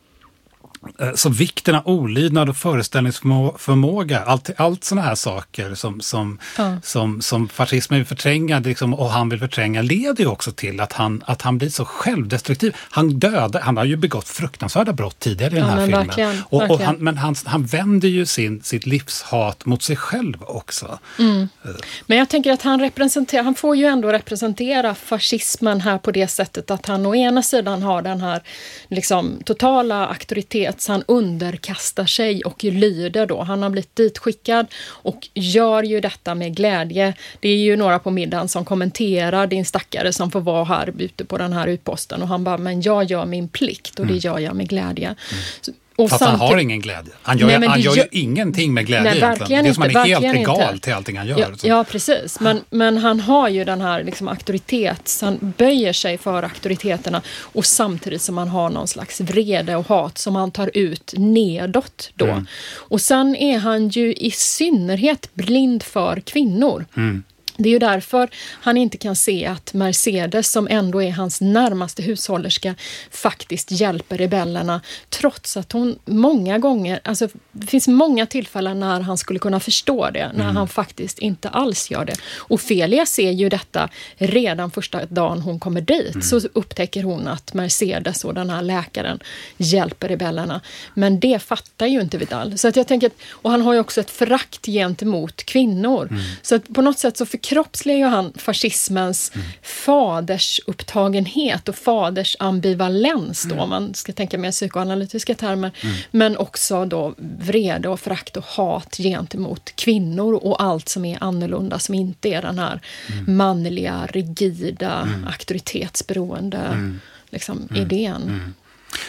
så vikten av olydnad och föreställningsförmåga, allt, allt sådana här saker som, som, ja. som, som fascismen vill förtränga liksom, och han vill förtränga leder ju också till att han, att han blir så självdestruktiv. Han dödar, han har ju begått fruktansvärda brott tidigare i ja, den här filmen. Verkligen, och, och han, men han, han vänder ju sin, sitt livshat mot sig själv också. Mm. Eh. Men jag tänker att han representerar, han får ju ändå representera fascismen här på det sättet att han å ena sidan har den här liksom, totala auktoritet så han underkastar sig och lyder då. Han har blivit ditskickad och gör ju detta med glädje. Det är ju några på middagen som kommenterar din stackare som får vara här ute på den här utposten och han bara, men jag gör min plikt och det gör jag med glädje. Mm. Och Fast han har ingen glädje. Han gör, nej, han gör ju ingenting med glädje nej, egentligen. Det är som att han är helt egal till allting han gör. Ja, ja precis. Men, men han har ju den här liksom auktoritet, han böjer sig för auktoriteterna och samtidigt som han har någon slags vrede och hat som han tar ut nedåt då. Mm. Och sen är han ju i synnerhet blind för kvinnor. Mm. Det är ju därför han inte kan se att Mercedes, som ändå är hans närmaste hushållerska, faktiskt hjälper rebellerna, trots att hon många gånger, alltså det finns många tillfällen när han skulle kunna förstå det, när mm. han faktiskt inte alls gör det. Ofelia ser ju detta redan första dagen hon kommer dit, mm. så upptäcker hon att Mercedes och den här läkaren hjälper rebellerna. Men det fattar ju inte Vidal. Så att jag tänker, och han har ju också ett förakt gentemot kvinnor. Mm. Så att på något sätt så förkroppsligar han fascismens mm. fadersupptagenhet och faders ambivalens då, mm. om man ska tänka mer psykoanalytiska termer. Mm. Men också då vrede och förakt och hat gentemot kvinnor och allt som är annorlunda, som inte är den här mm. manliga, rigida, mm. auktoritetsberoende mm. liksom, idén.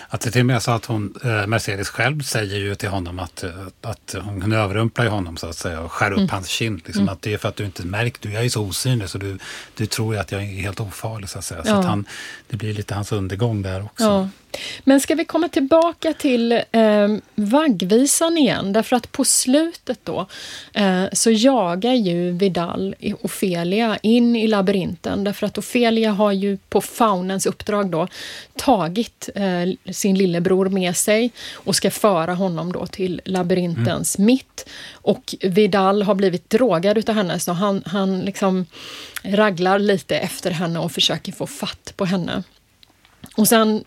Att det till och med så att hon, eh, Mercedes själv säger ju till honom att, eh, att hon överrumplar honom så att säga och skär upp mm. hans kind. Liksom, mm. Att det är för att du inte märkt, du är ju så osynlig så du, du tror att jag är helt ofarlig så att säga. Ja. Så att han, det blir lite hans undergång där också. Ja. Men ska vi komma tillbaka till eh, vaggvisan igen? Därför att på slutet då eh, så jagar ju Vidal Ofelia in i labyrinten. Därför att Ofelia har ju på faunens uppdrag då tagit eh, sin lillebror med sig och ska föra honom då till labyrintens mm. mitt. Och Vidal har blivit drogad utav henne så han, han liksom raglar lite efter henne och försöker få fatt på henne. Och sen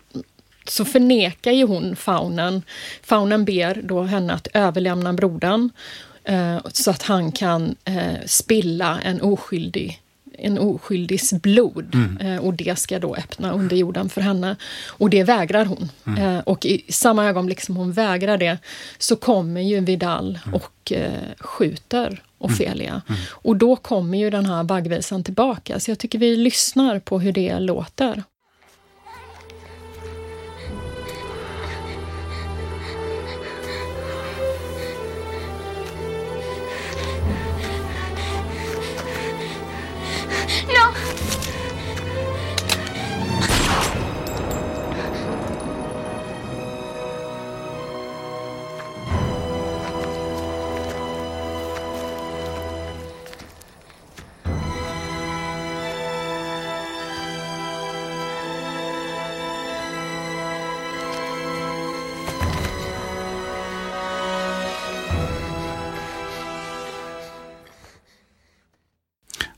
så förnekar ju hon faunen. Faunen ber då henne att överlämna brodern eh, så att han kan eh, spilla en oskyldig en oskyldigs blod mm. eh, och det ska då öppna under jorden för henne. Och det vägrar hon. Mm. Eh, och i samma ögonblick som hon vägrar det så kommer ju Vidal mm. och eh, skjuter Ofelia. Mm. Mm. Och då kommer ju den här vaggvisan tillbaka. Så jag tycker vi lyssnar på hur det låter.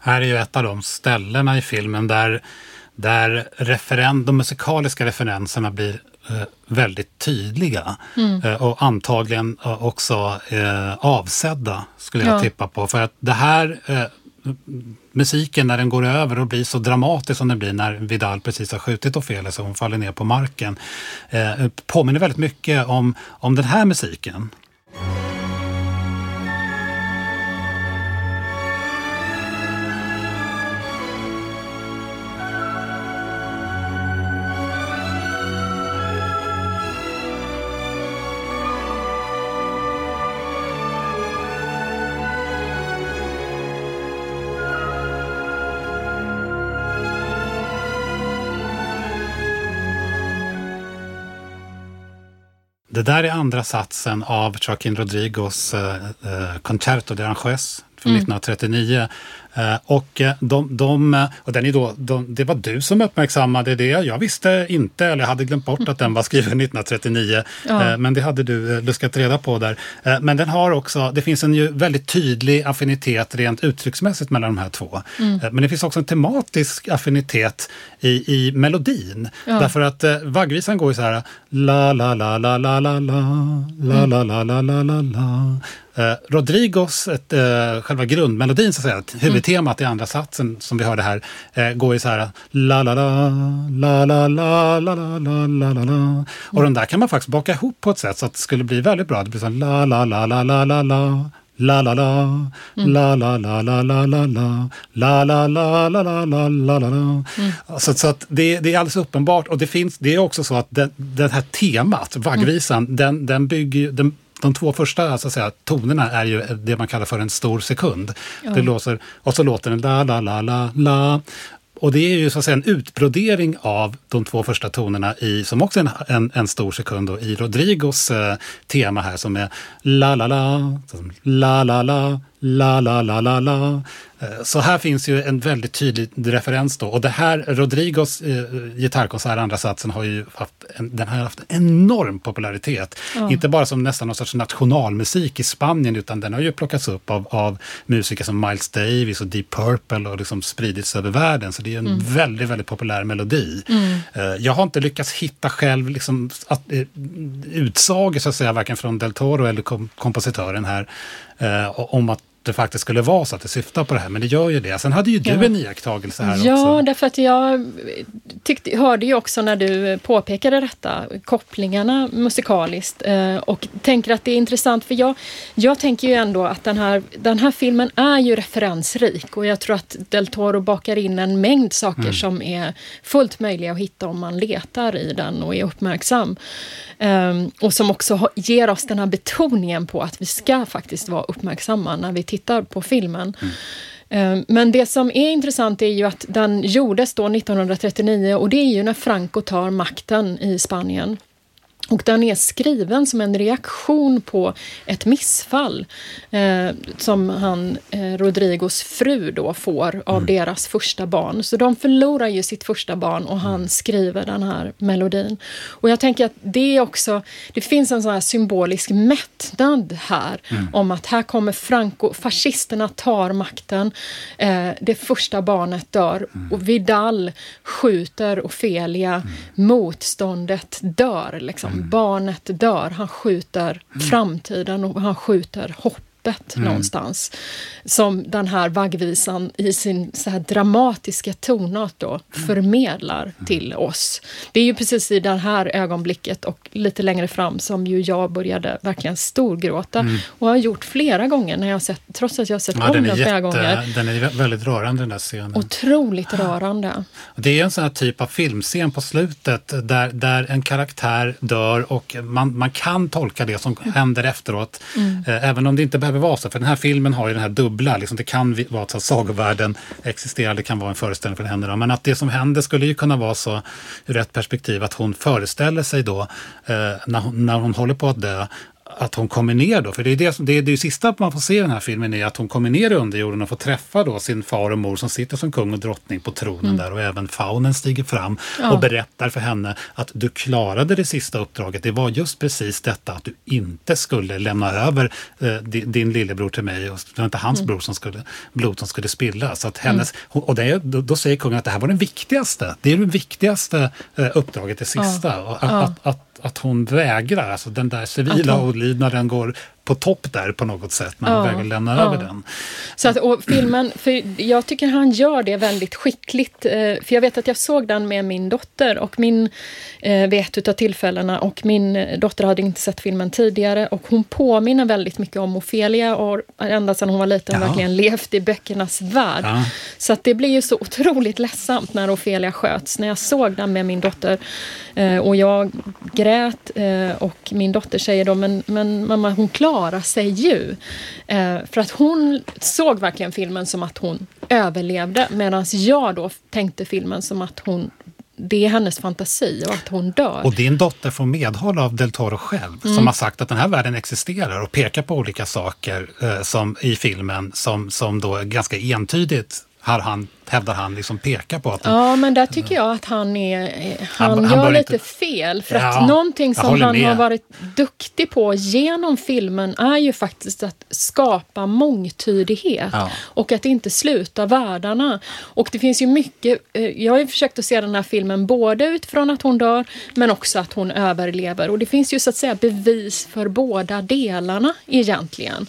Här är ju ett av de ställena i filmen där, där referen de musikaliska referenserna blir eh, väldigt tydliga. Mm. Eh, och antagligen också eh, avsedda, skulle jag ja. tippa på. För att det här musiken när den går över och blir så dramatisk som den blir när Vidal precis har skjutit Ofelia så hon faller ner på marken. Eh, påminner väldigt mycket om, om den här musiken. Det där är andra satsen av Joaquin Rodrigos eh, eh, Concerto de Aranjuez från mm. 1939. Eh, och, eh, de, de, och den är då, de, det var du som uppmärksammade det. Jag visste inte, eller hade glömt bort att den var skriven 1939. Ja. Men det hade du luskat reda på där. Men den har också, det finns en ju väldigt tydlig affinitet rent uttrycksmässigt mellan de här två. Mm. Men det finns också en tematisk affinitet i, i melodin. Ja. Därför att vaggvisan går ju så här La, la, la, la, la, la, la, la, la, la, la, la, la, la. Eh, Rodrigos, ett, eh, själva grundmelodin, så att säga, huvudtemat i andra satsen som vi hörde här, eh, går ju så här la la la la la la la la la la la la. Och den där kan man faktiskt baka ihop på ett sätt så att det skulle bli väldigt bra. Det blir så la la la la la la la La la la, la la la la la la la, la la la la la la la la la. Så, så att det, det är alldeles uppenbart och det finns, det är också så att det, det här temat, vaggvisan, den, den bygger den, de två första så att säga, tonerna är ju det man kallar för en stor sekund. Det låter, och så låter den la, la, la, la, la. Och det är ju så att säga en utbrodering av de två första tonerna i, som också är en, en, en stor sekund då, i Rodrigos eh, tema här som är la la la, la la la, la la la la la. Eh, Så här finns ju en väldigt tydlig referens då. Och det här, Rodrigos eh, gitarrkonsert, andra satsen, har ju haft en, den har haft enorm popularitet. Inte bara som nästan någon sorts nationalmusik i Spanien, utan den har ju plockats upp av, av musiker som Miles Davis och Deep Purple och liksom spridits över världen. Så det är en väldigt, väldigt populär melodi. Eh, Jag har inte lyckats hitta själv liksom, att, eh, utsagor, så att säga, varken från Del Toro eller kom, kompositören här, eh, om att det faktiskt skulle vara så att det syftar på det här, men det gör ju det. Sen hade ju du Ja. en iakttagelse här Ja, också. därför att jag tyckte, hörde ju också när du påpekade detta, kopplingarna musikaliskt eh, och tänker att det är intressant för jag, jag tänker ju ändå att den här, den här filmen är ju referensrik och jag tror att Del Toro bakar in en mängd saker som är fullt möjliga att hitta om man letar i den och är uppmärksam. Ehm, och som också ger oss den här betoningen på att vi ska faktiskt vara uppmärksamma när vi tittar på filmen. Eh, Men det som är intressant är ju att den gjordes då 1939 och det är ju när Franco tar makten i Spanien. Och den är skriven som en reaktion på ett missfall eh, som han, eh, Rodrigos fru då får av deras första barn. Så de förlorar ju sitt första barn och han skriver den här melodin. Och jag tänker att det också, det finns en sån här symbolisk mättnad här om att här kommer Franco, fascisterna tar makten, eh, det första barnet dör och Vidal skjuter Ofelia, motståndet dör liksom. Barnet dör, han skjuter framtiden och han skjuter hoppet någonstans. Som den här vaggvisan i sin så här dramatiska tonart då förmedlar till oss. Det är ju precis i det här ögonblicket och lite längre fram som ju jag började verkligen storgråta och har gjort flera gånger när jag sett, trots att jag har sett Ja, om den, den flera jätte, gånger. den är väldigt rörande den där scenen. Otroligt rörande. Det är en sån här typ av filmscen på slutet där, där en karaktär dör och man, man kan tolka det som händer efteråt. Eh, även om det inte behöver vara så. För den här filmen har ju den här dubbla, liksom, det kan vara så att sagovärlden existerar, det kan vara en föreställning för henne. Då. Men att det som händer skulle ju kunna vara så ur ett perspektiv att hon föreställer sig då eh, när, hon, när hon håller på att dö att hon kommer ner då, för det är det, som- det, är det sista man får se i den här filmen är att hon kommer ner i underjorden och får träffa då sin far och mor som sitter som kung och drottning på tronen där och även faunen stiger fram Ja. och berättar för henne att du klarade det sista uppdraget. Det var just precis detta att du inte skulle lämna över eh, din, din lillebror till mig och det var inte hans bror som skulle, blod som skulle spillas. Att hennes, och det, då, då säger kungen att det här var den viktigaste, det är det viktigaste eh, uppdraget, det sista. Och att, Ja. att, att att hon vägrar, alltså den där civila hon- olydnaden går på topp där på något sätt när hon Ja, vägrar lämna ja. över den. Så att, och filmen, för jag tycker han gör det väldigt skickligt. eh, För jag vet att jag såg den med min dotter och min, eh, vid ett utav tillfällena och min dotter hade inte sett filmen tidigare och hon påminner väldigt mycket om Ofelia och ända sedan hon var liten Ja. verkligen levt i böckernas värld. Ja. Så att det blir ju så otroligt ledsamt när Ofelia sköts. När jag såg den med min dotter eh, och jag grät och min dotter säger då, men, men mamma hon klarar sig ju. Eh, för att hon såg verkligen filmen som att hon överlevde medan jag då tänkte filmen som att hon det är hennes fantasi och att hon dör. Och din dotter får medhåll av Del Toro själv Mm. som har sagt att den här världen existerar och pekar på olika saker eh, som, i filmen som, som då ganska entydigt har han hävdar han, liksom pekar på att... Ja, men där tycker jag att han, är, han, Han- han gör lite inte- fel. För Ja, att någonting som han med. har varit duktig på genom filmen är ju faktiskt att skapa mångtydighet. Ja. Och att inte sluta världarna. Och det finns ju mycket, eh, jag har ju försökt att se den här filmen både utifrån att hon dör men också att hon överlever. Och det finns ju så att säga bevis för båda delarna egentligen.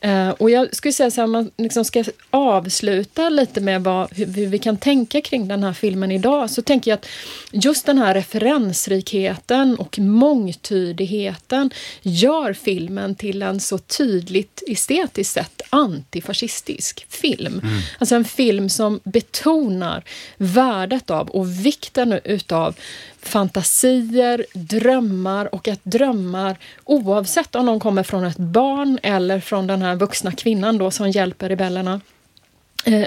Eh, och jag skulle säga så här, man liksom ska avsluta lite med vad, hur, vi kan tänka kring den här filmen idag så tänker jag att just den här referensrikheten och mångtydigheten gör filmen till en så tydligt estetiskt sett antifascistisk film. Alltså en film som betonar värdet av och vikten utav fantasier, drömmar och att drömmar oavsett om de kommer från ett barn eller från den här vuxna kvinnan då som hjälper rebellerna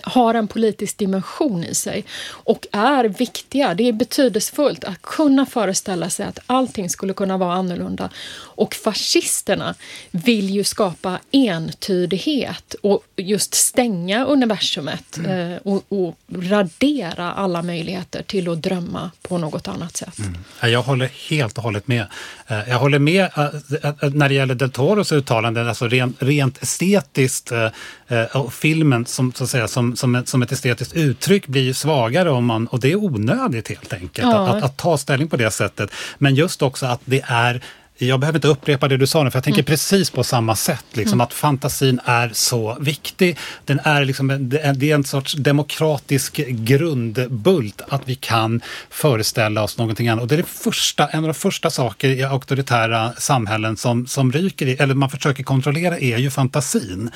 har en politisk dimension i sig och är viktiga. Det är betydelsefullt att kunna föreställa sig att allting skulle kunna vara annorlunda. Och fascisterna vill ju skapa entydighet och just stänga universumet eh, och, och radera alla möjligheter till att drömma på något annat sätt. Ja, Jag håller helt och hållet med. Eh, Jag håller med eh, eh, när det gäller Del Toros uttalanden, alltså rent, rent estetiskt eh, eh, och filmen som, så att säga, som, som, ett, som ett estetiskt uttryck blir ju svagare om man, och det är onödigt helt enkelt Ja. att, att, att ta ställning på det sättet. Men just också att det är jag behöver inte upprepa det du sa nu, för jag tänker precis på samma sätt. Liksom, Att fantasin är så viktig. Den är liksom, en- det är en sorts demokratisk grundbult att vi kan föreställa oss någonting annat. Och det är det första, en av de första saker i auktoritära samhällen som, som ryker, i, eller man försöker kontrollera, är ju fantasin.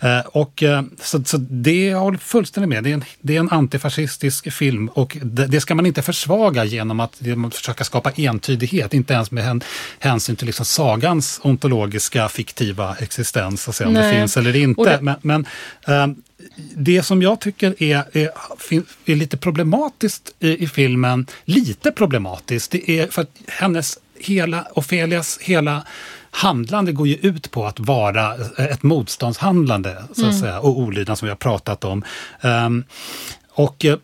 Eh, och, eh, så, så det jag håller fullständigt med. Det är en, det är en antifascistisk film och det, det ska man inte försvaga genom att, genom att försöka skapa entydighet, inte ens med hän- hänsyn till liksom sagans ontologiska fiktiva existens, att säga, om det Nej. finns eller inte. Och det- Men, men ehm, det som jag tycker är, är, är lite problematiskt i, i filmen, lite problematiskt, det är för att hennes hela, Ofelias hela handlande går ju ut på att vara ett motståndshandlande, så att säga, och olydnad som vi har pratat om. Ehm, och eh,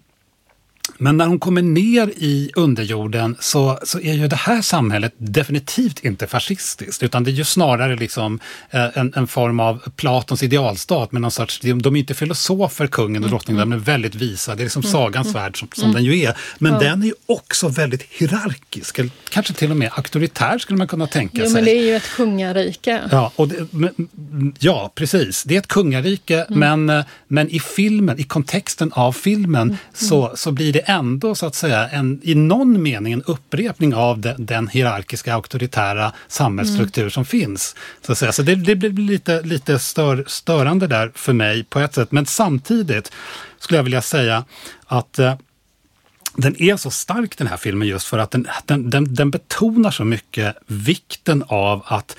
men när hon kommer ner i underjorden så, så är ju det här samhället definitivt inte fascistiskt, utan det är ju snarare liksom eh, en, en form av Platons idealstat med någon sorts, de, de är inte filosofer, kungen och drottningen, de är väldigt visa, det är liksom sagans värld som, som den ju är. Men den är ju också väldigt hierarkisk, kanske till och med auktoritär skulle man kunna tänka Jo, sig. men det är ju ett kungarike. Ja, och det, men- ja, precis. Det är ett kungarike, men, eh, men i filmen, i kontexten av filmen, så, så blir det ändå så att säga en, i någon mening en upprepning av den, den hierarkiska auktoritära samhällsstruktur som finns. Så, att säga. så det, det blir lite, lite stör, störande där för mig på ett sätt, men samtidigt skulle jag vilja säga att eh, den är så stark den här filmen just för att den, den, den, den betonar så mycket vikten av att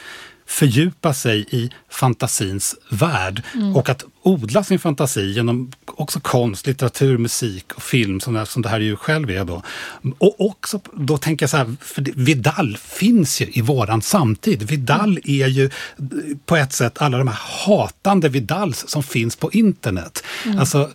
fördjupa sig i fantasins värld och att odla sin fantasi genom också konst, litteratur, musik och film som det, som det här ju själv är då. Och också då tänker jag så här, för Vidal finns ju i våran samtid. Vidal är ju på ett sätt alla de här hatande Vidals som finns på internet. Alltså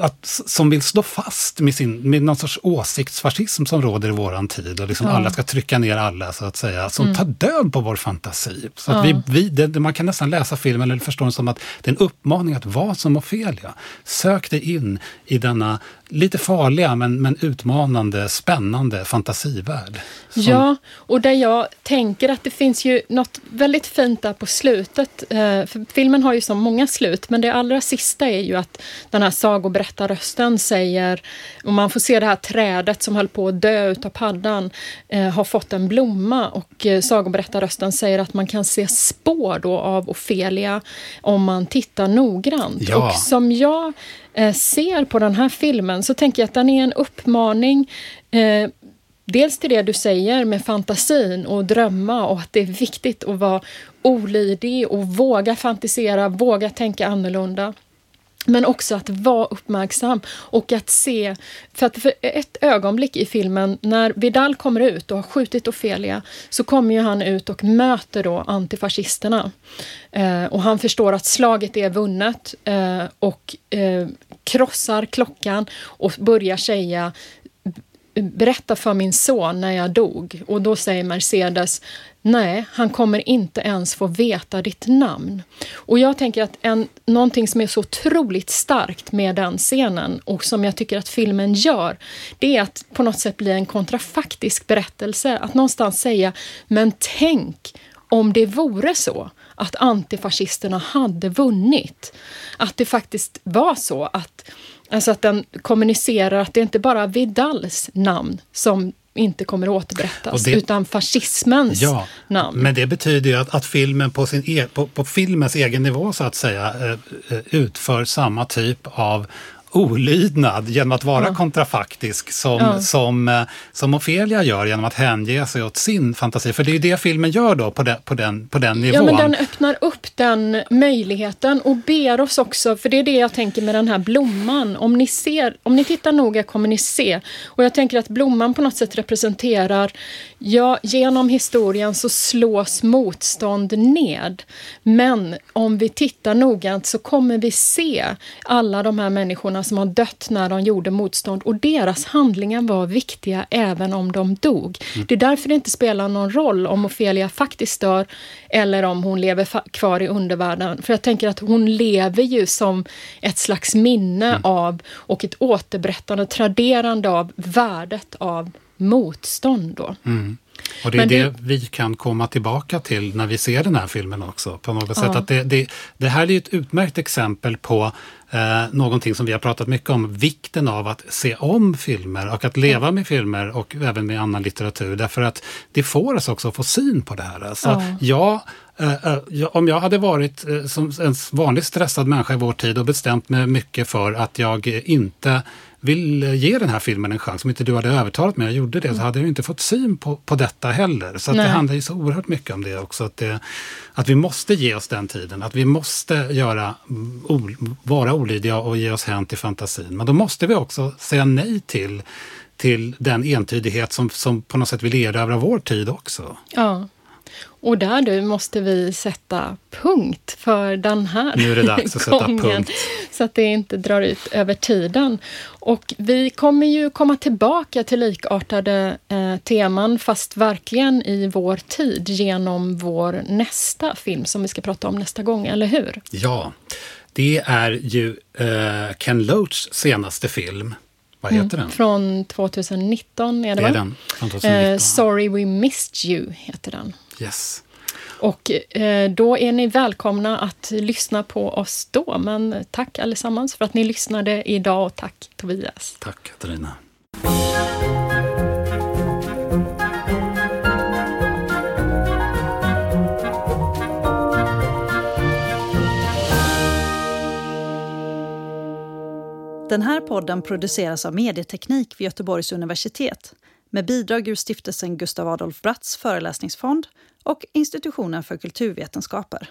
att, som vill stå fast med, sin, med någon sorts åsiktsfascism som råder i våran tid och liksom alla ska trycka ner alla så att säga, som tar död på vår fantasi. Så att vi, vi, det, det- man kan nästan läsa filmen eller förstå den som att det är en uppmaning att vara som Ofelia. Sök dig in i denna lite farliga men, men utmanande, spännande fantasivärld. Som- Ja, och där jag tänker att det finns ju något väldigt fint där på slutet. Eh, För filmen har ju så många slut, men det allra sista är ju att den här sagoberättarrösten säger, och man får se det här trädet som höll på att dö utav paddan, eh, har fått en blomma och eh, sagoberättarrösten säger att man kan se spår då av Ofelia om man tittar noggrant. Ja. Och som jag eh, ser på den här filmen så tänker jag att den är en uppmaning eh, Dels till det du säger med fantasin och drömma och att det är viktigt att vara olydig och våga fantisera, våga tänka annorlunda. Men också att vara uppmärksam och att se, för att för ett ögonblick i filmen när Vidal kommer ut och har skjutit Ofelia så kommer ju han ut och möter då antifascisterna. Eh, och han förstår att slaget är vunnet eh, och eh, krossar klockan och börjar säga berätta för min son när jag dog. Och då säger Mercedes, nej, han kommer inte ens få veta ditt namn. Och jag tänker att en, någonting som är så otroligt starkt med den scenen och som jag tycker att filmen gör, det är att på något sätt bli en kontrafaktisk berättelse. Att någonstans säga, men tänk om det vore så att antifascisterna hade vunnit. Att det faktiskt var så att Alltså att den kommunicerar att det inte bara Vidals namn som inte kommer att återberättas, det, utan fascismens ja, namn. Men det betyder ju att, att filmen på, sin e, på, på, filmens egen nivå så att säga eh, eh, utför samma typ av olydnad genom att vara ja. kontrafaktisk som, ja. som, eh, som Ofelia gör genom att hänge sig åt sin fantasi. För det är ju det filmen gör då på den, på den, på den nivån. Ja, men den öppnar upp den möjligheten och ber oss också, för det är det jag tänker med den här blomman. Om ni, ser, om ni tittar noga kommer ni se, och jag tänker att blomman på något sätt representerar, ja, genom historien så slås motstånd ned. Men om vi tittar noggrant så kommer vi se alla de här människorna som har dött när de gjorde motstånd och deras handlingar var viktiga även om de dog. Mm. Det är därför det inte spelar någon roll om Ofelia faktiskt dör eller om hon lever kvar i undervärlden. För jag tänker att hon lever ju som ett slags minne mm. av och ett återberättande, traderande av värdet av motstånd då. Mm. Och det är det, det, vi kan komma tillbaka till när vi ser den här filmen också. På något ja. sätt. Att det, det, det, här är ett utmärkt exempel på eh, någonting som vi har pratat mycket om, vikten av att se om filmer och att leva med filmer och även med annan litteratur. Därför att det får oss också att få syn på det här. Alltså, ja. jag om jag hade varit uh, som en vanligt stressad människa i vår tid och bestämt mig mycket för att jag inte vill ge den här filmen en chans. Om inte du hade övertalat mig och gjorde det så hade jag inte fått syn på, på detta heller. Så det handlar ju så oerhört mycket om det också. Att, det, att vi måste ge oss den tiden. Att vi måste göra, o, vara olydiga och ge oss hän till fantasin. Men då måste vi också säga nej till till den entydighet som, som på något sätt vill erövra vår tid också. Ja. Och där du måste vi sätta punkt för den här Nu är det dags att sätta punkt. Så att det inte drar ut över tiden. Och vi kommer ju komma tillbaka till likartade eh, teman, fast verkligen i vår tid, genom vår nästa film som vi ska prata om nästa gång, eller hur? Ja, det är ju eh, Ken Loachs senaste film. Vad heter mm, den? Från 2019 är det, det är va? Den, från 2019. Eh, Sorry We Missed You heter den. Yes. Och eh, då är ni välkomna att lyssna på oss då. Men tack allesammans för att ni lyssnade idag och tack Tobias. Tack Katarina. Den här podden produceras av Medieteknik vid Göteborgs universitet med bidrag ur stiftelsen Gustav Adolf Bratts föreläsningsfond och Institutionen för kulturvetenskaper.